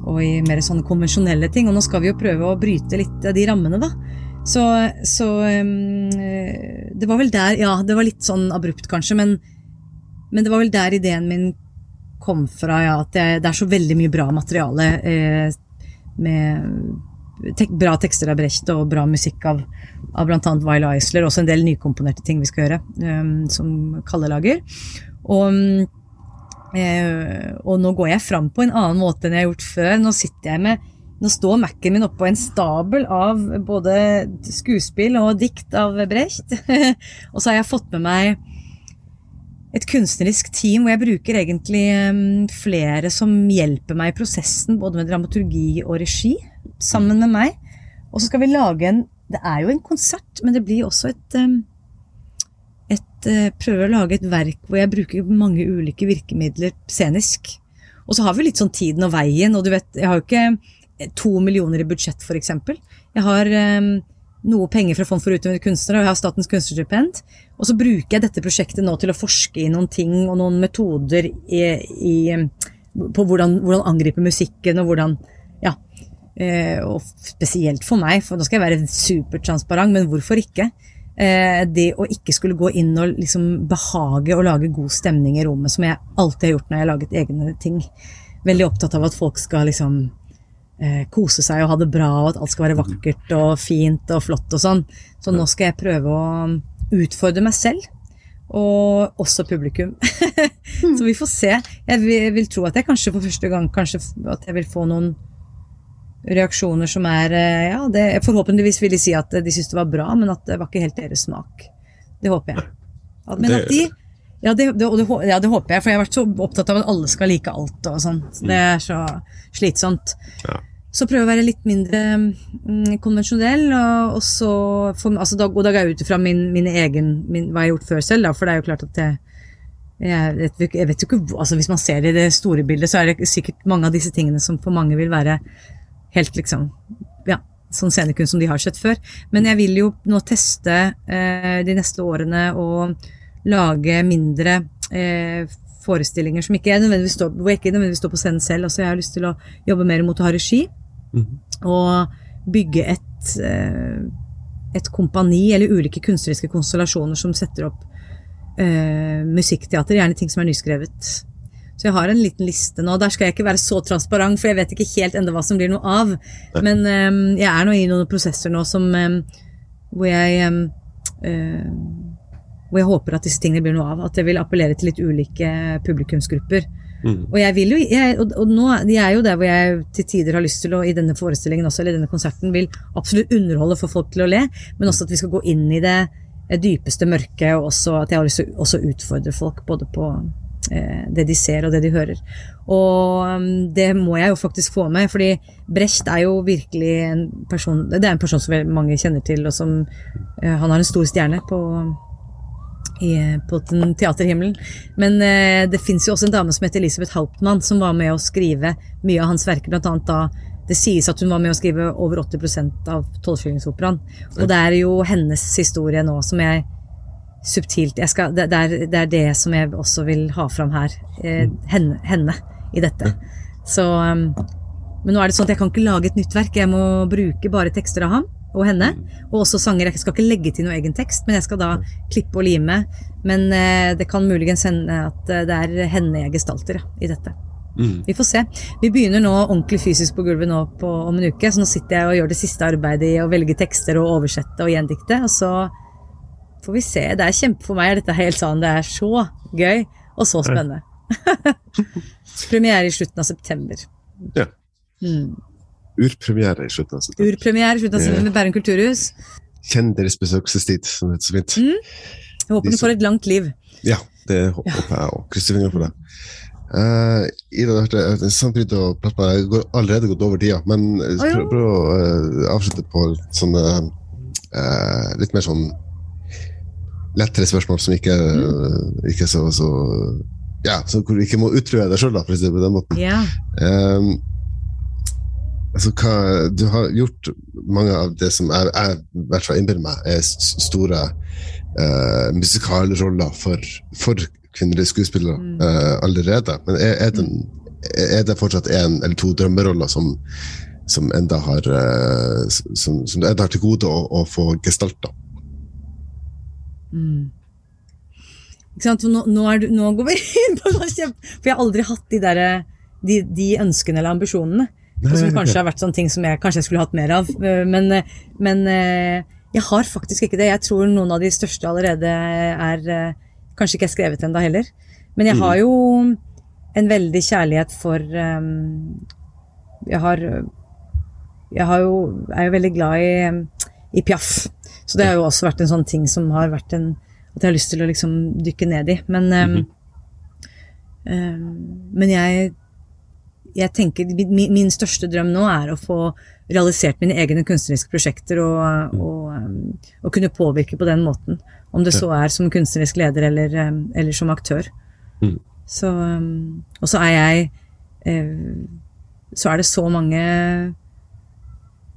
og i mer sånne konvensjonelle ting, og nå skal vi jo prøve å bryte litt av de rammene da. Så, så um, det var vel der, ja, det var litt sånn abrupt kanskje, men, men det var vel der ideen min kom fra, ja, at det, det er så veldig mye bra materiale eh, med tek, bra tekster av Brecht og bra musikk av, av bl.a. Weil Eisler, også en del nykomponerte ting vi skal gjøre, um, som Kalle lager. Og, eh, og nå går jeg fram på en annen måte enn jeg har gjort før. Nå sitter jeg med nå står Mac-en min oppå en stabel av både skuespill og dikt av Brecht. [laughs] og så har jeg fått med meg et kunstnerisk team hvor jeg bruker egentlig flere som hjelper meg i prosessen, både med dramaturgi og regi, sammen med meg. Og så skal vi lage en Det er jo en konsert, men det blir også et et, uh, prøver å lage et verk hvor jeg bruker mange ulike virkemidler scenisk. Og så har vi litt sånn tiden og veien, og du vet, jeg har jo ikke eh, to millioner i budsjett, eksempel. Jeg har eh, noe penger fra Fond for utøvende kunstnere, og jeg har Statens kunstnerstipend. Og så bruker jeg dette prosjektet nå til å forske i noen ting og noen metoder i, i, på hvordan, hvordan angripe musikken, og hvordan Ja. Eh, og spesielt for meg, for nå skal jeg være supertransparent, men hvorfor ikke? Eh, det å ikke skulle gå inn og liksom behage og lage god stemning i rommet, som jeg alltid har gjort når jeg har laget egne ting. Veldig opptatt av at folk skal liksom eh, kose seg og ha det bra, og at alt skal være vakkert og fint og flott og sånn. Så nå skal jeg prøve å utfordre meg selv. Og også publikum. [laughs] så vi får se. Jeg vil, vil tro at jeg kanskje for første gang kanskje at jeg vil få noen reaksjoner som er eh, Ja, det, forhåpentligvis vil de si at de syntes det var bra, men at det var ikke helt deres smak. Det håper jeg. Men at de ja det, det, det, ja, det håper jeg, for jeg har vært så opptatt av at alle skal like alt og sånn. Det er så slitsomt. Ja. Så prøve å være litt mindre mm, konvensjonell, og, og så for, altså, da, Og da går jeg ut ifra min, min egen min, hva jeg har gjort før selv, da, for det er jo klart at jeg jeg vet, jeg vet jo ikke altså Hvis man ser det i det store bildet, så er det sikkert mange av disse tingene som for mange vil være helt liksom Ja, sånn scenekunst som de har sett før. Men jeg vil jo nå teste eh, de neste årene og lage mindre eh, forestillinger som ikke er nødvendigvis står, hvor jeg ikke nødvendigvis står på scenen selv. Altså jeg har lyst til å jobbe mer mot å ha regi. Og bygge et, eh, et kompani, eller ulike kunstneriske konstellasjoner som setter opp uh, musikkteater. Gjerne ting som er nyskrevet. Så jeg har en liten liste nå. Der skal jeg ikke være så transparent, for jeg vet ikke helt enda hva som blir noe av. Men um, jeg er nå i noen prosesser nå som um, hvor jeg um, uh, hvor jeg håper at disse tingene blir noe av. At jeg vil appellere til litt ulike publikumsgrupper. Og jeg vil jo, jeg, og, og nå, jeg er jo der hvor jeg til tider har lyst til å, i denne forestillingen også, eller denne konserten, vil absolutt underholde få folk til å le, men også at vi skal gå inn i det eh, dypeste mørket, og også at jeg har lyst til å utfordre folk både på eh, det de ser og det de hører. Og um, det må jeg jo faktisk få med, fordi Brecht er jo virkelig en person Det er en person som mange kjenner til, og som eh, Han har en stor stjerne på i, på den teaterhimmelen. Men eh, det fins jo også en dame som heter Elisabeth Hauptmann, som var med å skrive mye av hans verker, blant annet da det sies at hun var med å skrive over 80% av Tolvskillingsoperaen. Og det er jo hennes historie nå som jeg subtilt jeg skal, det, det, er, det er det som jeg også vil ha fram her. Eh, henne, henne i dette. Så um, Men nå er det sånn at jeg kan ikke lage et nytt verk. Jeg må bruke bare tekster av ham og henne. Og også sanger. Jeg skal ikke legge til noe egen tekst, men jeg skal da klippe og lime. Men eh, det kan muligens hende at eh, det er henne jeg gestalter i dette. Vi får se. Vi begynner nå ordentlig fysisk på gulvet nå på, om en uke, så nå sitter jeg og gjør det siste arbeidet i å velge tekster og oversette og gjendikte, og så får vi se. Det er kjempe for meg er dette helt sånn, det er så gøy og så spennende. [laughs] Premiere i slutten av september. Ja. Urpremiere i slutten av september. Urpremiere i slutten av september med Bærum kulturhus. Kjenn deres besøkelsestid, som det heter så fint. Jeg håper du får et langt liv. Ja, det håper jeg òg. Krysser fingrene for det. Uh, Ida, det har vært samtidig å prate med deg. Jeg går allerede gått over tida, men eh, Å, ja. prøv, å uh, avslutte på sånne uh, litt mer sånn lettere spørsmål som ikke, Mm. ikke så, så Ja, så hvor du ikke må utrue deg sjøl, på den måten. Ja. Um, altså, hva, du har gjort mange av det som jeg, jeg i hvert fall innbiller meg er store uh, musikalroller for, for kvinnelige skuespillere eh, allerede. Men er, er, den, er det fortsatt en eller to drømmeroller som, som enda har uh, som, som enda har til gode å, å få gestalta? Ikke sant? Nå, nå, du, nå går vi [laughs] inn på. For jeg har aldri hatt de, der, de, de ønskene eller ambisjonene. Og som kanskje har vært sånne ting som jeg kanskje jeg skulle hatt mer av. Eh, Men, eh, men eh, jeg har faktisk ikke det. Jeg tror noen av de største allerede er Kanskje ikke er skrevet ennå heller. Men jeg har jo en veldig kjærlighet for Jeg har Jeg har jo, er jo veldig glad i, i Piaf. Så det har jo også vært en sånn ting som har vært en At jeg har lyst til å liksom dykke ned i. Men, eh, eh, men jeg jeg tenker min, min største drøm nå er å få realisert mine egne kunstneriske prosjekter og, og, um, og kunne påvirke på den måten. Om det så er som kunstnerisk leder eller, um, eller som aktør. Mm. Så, um, og så er jeg eh, så er det så mange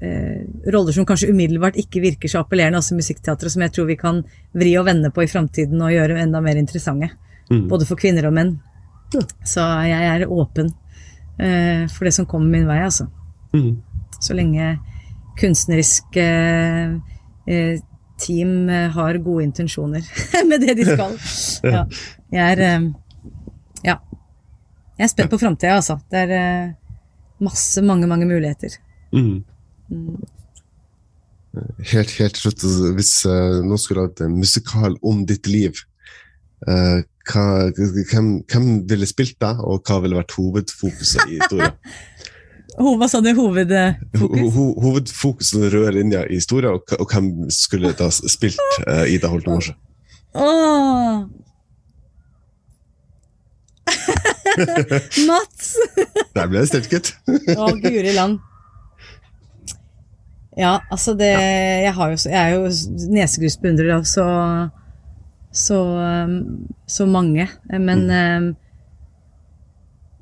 eh, roller som kanskje umiddelbart ikke virker så appellerende altså musikkteatret, som jeg tror vi kan vri og vende på i framtiden og gjøre enda mer interessante. Både for kvinner og menn. Så jeg er åpen for det som kommer min vei, altså. Mm. Så lenge kunstneriske eh, team eh, har gode intensjoner [laughs] med det de skal. [laughs] Ja. Jeg er eh, Ja. Jeg er spent på framtida, altså. Det er eh, masse, mange, mange muligheter. Mhm. Helt, helt slutt, hvis noen skulle hatt en musikal om ditt liv, eh, hva, hvem, hvem ville spilt deg, og hva ville vært hovedfokuset i historien? [laughs] Hva sa du? Hovedfokus? Ho ho hovedfokuset, den røde linja i historien, og, og hvem skulle da spilt uh, Ida Holte Morse? Åh! [laughs] Mats! [laughs] Der ble det stilt, gutt. Å, guri land. Ja, altså det Jeg, har jo, jeg er jo nesegrusbeundrer så, så, um, så mange. Men mm.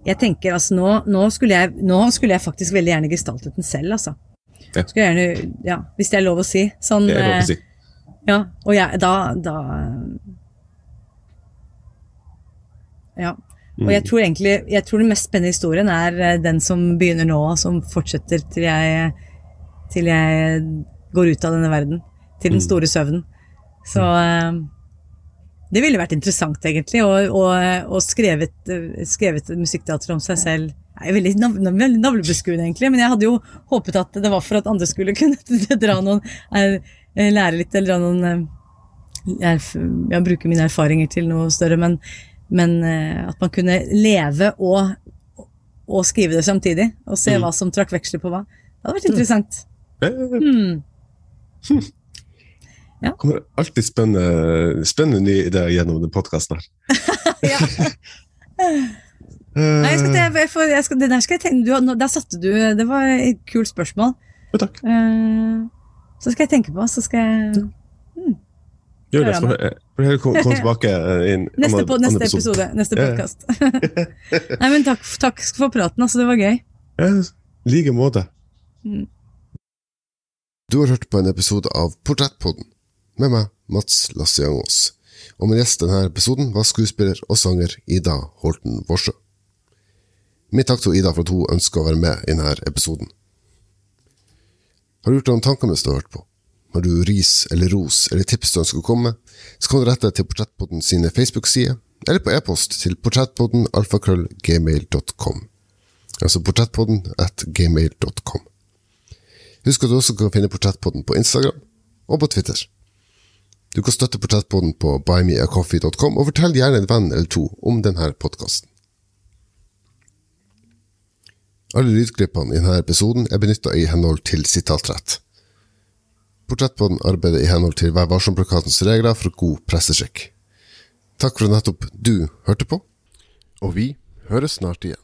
jeg tenker altså nå, nå, skulle jeg, nå skulle jeg faktisk veldig gjerne gestaltet den selv, altså. Ja. Skulle jeg gjerne, ja, Hvis det er lov å si. Sånn, Det er lov å si. eh, Ja, og jeg, da, da Ja. Og jeg tror egentlig Jeg tror den mest spennende historien er eh, den som begynner nå, som fortsetter til jeg Til jeg går ut av denne verden. Til den store søvnen. Så eh, det ville vært interessant, egentlig, å skrevet, eh, skrevet musikkteater om seg selv. Jeg er veldig, nav veldig navlebeskuende, egentlig, men jeg hadde jo håpet at det var for at andre skulle [laughs] kunne [laughs] dra noen eh, Lære litt, eller dra noen eh, ja, bruke mine erfaringer til noe større, men, men eh, at man kunne leve og, og skrive det samtidig, og se hva som trakk veksler på hva. Det hadde vært interessant. Eh, Ja. kommer alltid spennende, spennende nye ideer gjennom den podkasten her. [laughs] Ja. Nei, jeg skal, jeg, får- jeg skal, det der skal jeg tenke, du, Der satte du Det var et kult spørsmål. jo, takk. Uh, så skal jeg tenke på, så skal jeg Gjør det, så får du komme kom tilbake eh, i en [laughs] Neste, annen- på, neste episode. Neste podkast. [laughs] Nei, men takk, takk for praten, altså. Det var gøy. Ja, like måte. Du har hørt på en episode av Portrettpodden med meg, Mats Lasse-Jangås. Og min gjest denne episoden var skuespiller og sanger Ida Holten Vorsø. Min takk til Ida for at hun ønsker å være med i denne episoden. Har du gjort deg noen tanker mens du har hørt på? Har du ris eller ros eller tips du ønsker å komme med, så kan du rette deg til Portrettpodden sine Facebook-sider, eller på e-post til portrettpodden alfakrøllgmail.com. Altså portrettpodden at gmail.com. Husk at du også kan finne Portrettpodden på Instagram og på Twitter. Du kan støtte Portrettpodden på buymeacoffee.com, og fortell gjerne en venn eller to om denne podkasten. Alle lydklippene i denne episoden er benytta i henhold til sitatrett. Portrettpodden arbeider i henhold til Vær varsom-plakatens regler for god presseskikk. Takk for at nettopp du hørte på, og vi høres snart igjen.